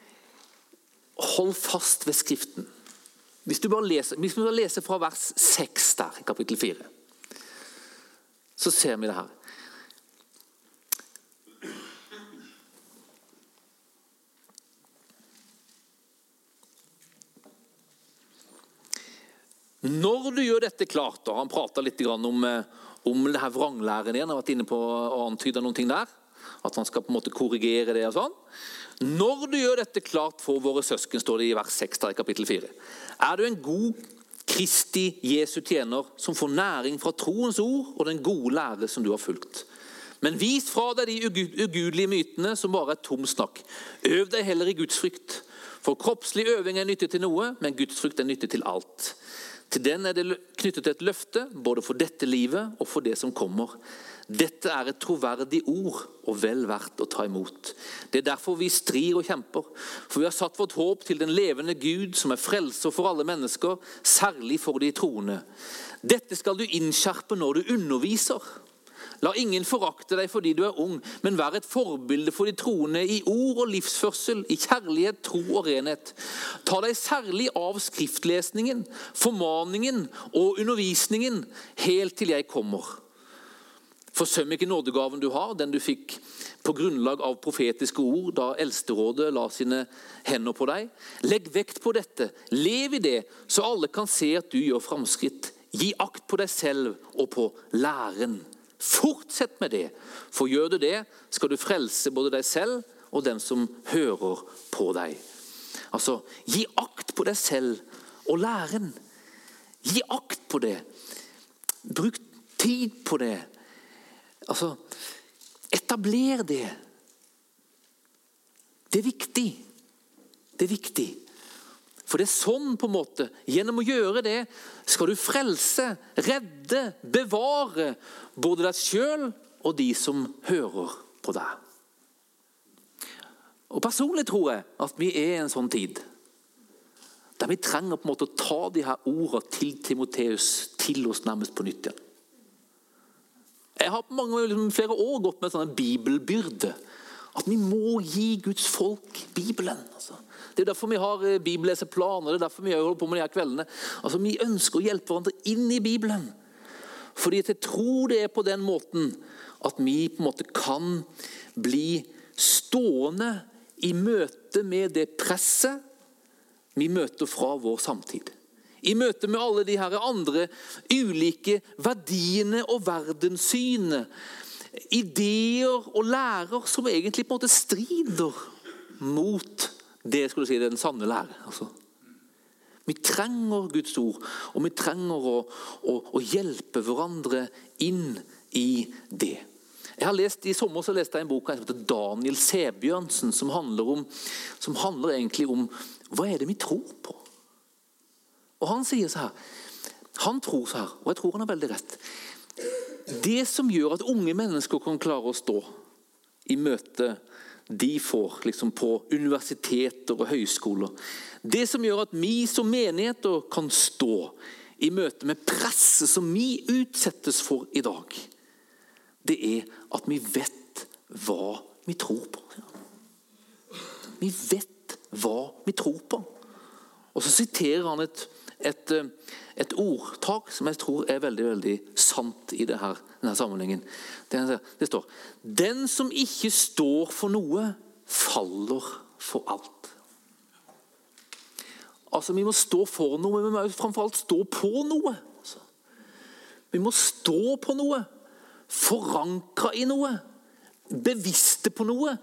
Hold fast ved Skriften. Hvis du bare leser, hvis bare leser fra vers 6 der, i kapittel 4, så ser vi det her. Når du gjør dette klart, og han prater litt om, eh, om det her vranglæren igjen, han har vært inne på å antyde noen ting der, at han skal på en måte korrigere det og sånn. Når du gjør dette klart for våre søsken, står det i vers 6 i kapittel 4, er du en god Kristi Jesu tjener som får næring fra troens ord og den gode lære som du har fulgt. Men vis fra deg de ugudelige mytene som bare er tom snakk. Øv deg heller i Guds frykt. For kroppslig øving er nyttig til noe, men Guds frykt er nyttig til alt. Til den er det knyttet et løfte, både for dette livet og for det som kommer. Dette er et troverdig ord og vel verdt å ta imot. Det er derfor vi strir og kjemper. For vi har satt vårt håp til den levende Gud, som er frelser for alle mennesker, særlig for de troende. Dette skal du innskjerpe når du underviser. La ingen forakte deg fordi du er ung, men vær et forbilde for de troende i ord og livsførsel, i kjærlighet, tro og renhet. Ta deg særlig av skriftlesningen, formaningen og undervisningen helt til jeg kommer. Forsøm ikke nådegaven du har, den du fikk på grunnlag av profetiske ord da Eldsterådet la sine hender på deg. Legg vekt på dette, lev i det, så alle kan se at du gjør framskritt. Gi akt på deg selv og på læren. Fortsett med det, for gjør du det, skal du frelse både deg selv og den som hører på deg. Altså, gi akt på deg selv og læren. Gi akt på det. Bruk tid på det. Altså, etabler det. Det er viktig. Det er viktig. For det er sånn, på en måte, gjennom å gjøre det, skal du frelse, redde, bevare både deg sjøl og de som hører på deg. Og Personlig tror jeg at vi er i en sånn tid der vi trenger på en måte å ta de her ordene til Timoteus til oss nærmest på nytt igjen. Jeg har på mange, liksom, flere år gått med en sånn bibelbyrde. At vi må gi Guds folk Bibelen. Altså. Det er derfor vi har eh, bibelleseplaner, det er derfor vi holder på med de her kveldene. Altså, Vi ønsker å hjelpe hverandre inn i Bibelen. Fordi jeg tror det er på den måten at vi på en måte kan bli stående i møte med det presset vi møter fra vår samtid. I møte med alle de her andre ulike verdiene og verdenssynet. Ideer og lærer som egentlig på en måte strider mot det skulle si, den sanne lære. Altså. Vi trenger Guds ord, og vi trenger å, å, å, hjelpe hverandre inn i det. Jeg har lest, I sommer så leste jeg en bok heter Daniel Sebjørnsen, som handler, om, som handler egentlig om hva er det vi tror på? Og Han sier så her, han tror så her, og jeg tror han har veldig rett. Det som gjør at unge mennesker kan klare å stå i møte de får liksom på universiteter og høyskoler, det som gjør at vi som menigheter kan stå i møte med presset som vi utsettes for i dag, det er at vi vet hva vi tror på. Vi vet hva vi tror på. Og Så siterer han et, et, et ordtak som jeg tror er veldig veldig sant i her, denne sammenhengen. Det, det står Den som ikke står for noe, faller for alt. Altså, Vi må stå for noe, men vi må framfor alt stå på noe. Altså. Vi må stå på noe, forankra i noe, bevisste på noe,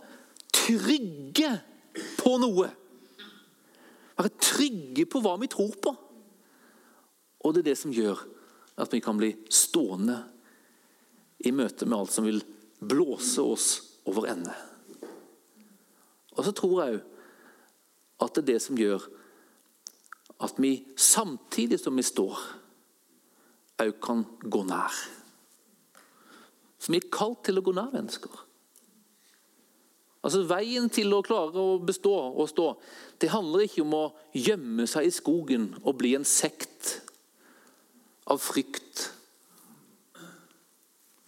trygge på noe. Være trygge på hva vi tror på. Og det er det som gjør at vi kan bli stående i møte med alt som vil blåse oss over ende. Og så tror jeg òg at det er det som gjør at vi samtidig som vi står, òg kan gå nær. For vi er kalt til å gå nær mennesker. Altså Veien til å klare å bestå og stå, det handler ikke om å gjemme seg i skogen og bli en sekt av frykt.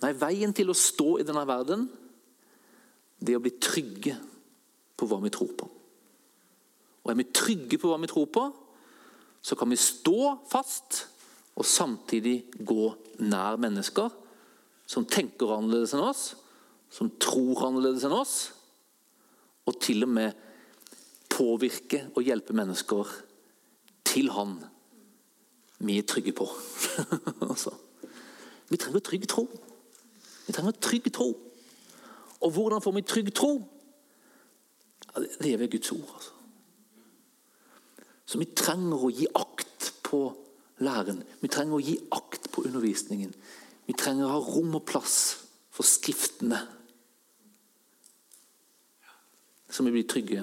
Nei, veien til å stå i denne verden, det er å bli trygge på hva vi tror på. Og er vi trygge på hva vi tror på, så kan vi stå fast og samtidig gå nær mennesker som tenker annerledes enn oss, som tror annerledes enn oss, og til og med påvirke og hjelpe mennesker til Han vi er trygge på. altså. Vi trenger trygg tro. Vi trenger trygg tro. Og hvordan får vi trygg tro? Det er ved Guds ord. altså. Så vi trenger å gi akt på læren. Vi trenger å gi akt på undervisningen. Vi trenger å ha rom og plass for Skriftene Så vi blir trygge,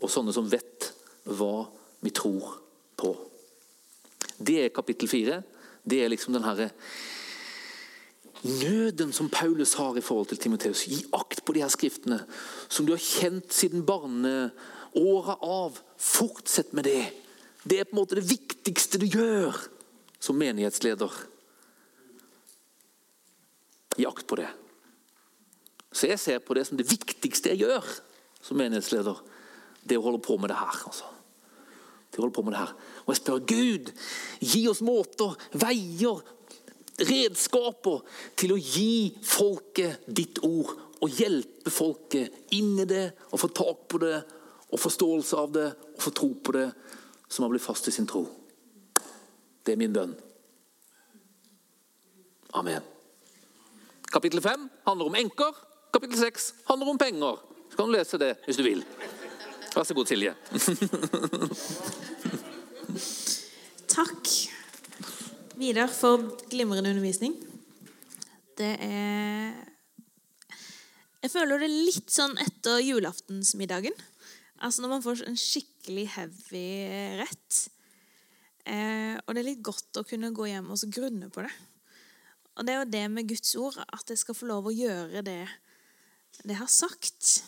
og sånne som vet hva vi tror på. Det er kapittel fire. Det er liksom den herre nøden som Paulus har i forhold til Timoteus. Gi akt på de her skriftene som du har kjent siden barneåra av. Fortsett med det. Det er på en måte det viktigste du gjør som menighetsleder. Gi akt på det. Så jeg ser på det som det viktigste jeg gjør som menighetsleder. Det å holde på med det her. altså. Det holder på med det her. Og jeg spør Gud, gi oss måter, veier, redskaper til å gi folket ditt ord. Og hjelpe folket inn i det, og få tak på det, og forståelse av det, og få tro på det, som har blitt fast i sin tro. Det er min bønn. Amen. Kapittel 5 handler om enker. Kapittel 6 handler om penger. Så kan du lese det hvis du vil. Vær så god, Silje. Takk, Vidar, for glimrende undervisning. Det er Jeg føler det litt sånn etter julaftensmiddagen. Altså når man får en skikkelig heavy rett. Eh, og det er litt godt å kunne gå hjem og grunne på det. Og det er jo det med Guds ord, at jeg skal få lov å gjøre det det har sagt.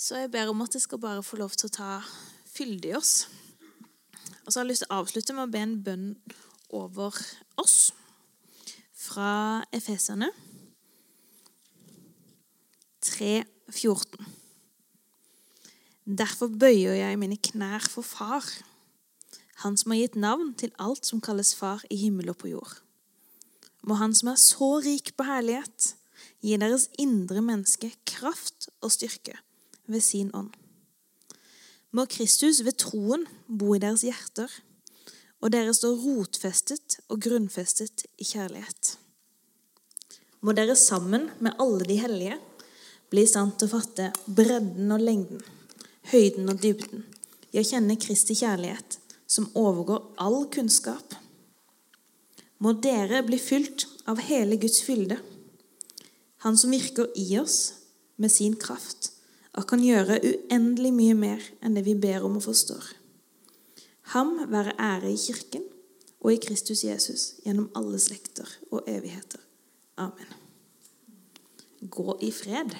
Så jeg ber om at jeg skal bare få lov til å ta fyldig oss. Og så har jeg lyst til å avslutte med å be en bønn over oss fra Efeserne 3,14. Derfor bøyer jeg mine knær for Far, Han som har gitt navn til alt som kalles Far i himmel og på jord. Må Han som er så rik på herlighet, gi deres indre menneske kraft og styrke ved sin ånd. Må Kristus ved troen bo i deres hjerter, og dere står rotfestet og grunnfestet i kjærlighet. Må dere sammen med alle de hellige bli i stand til å fatte bredden og lengden, høyden og dybden, i å kjenne Kristi kjærlighet, som overgår all kunnskap. Må dere bli fylt av hele Guds fylde, Han som virker i oss med sin kraft, og kan gjøre uendelig mye mer enn det vi ber om og forstår. Ham være ære i Kirken og i Kristus Jesus gjennom alle slekter og evigheter. Amen. Gå i fred.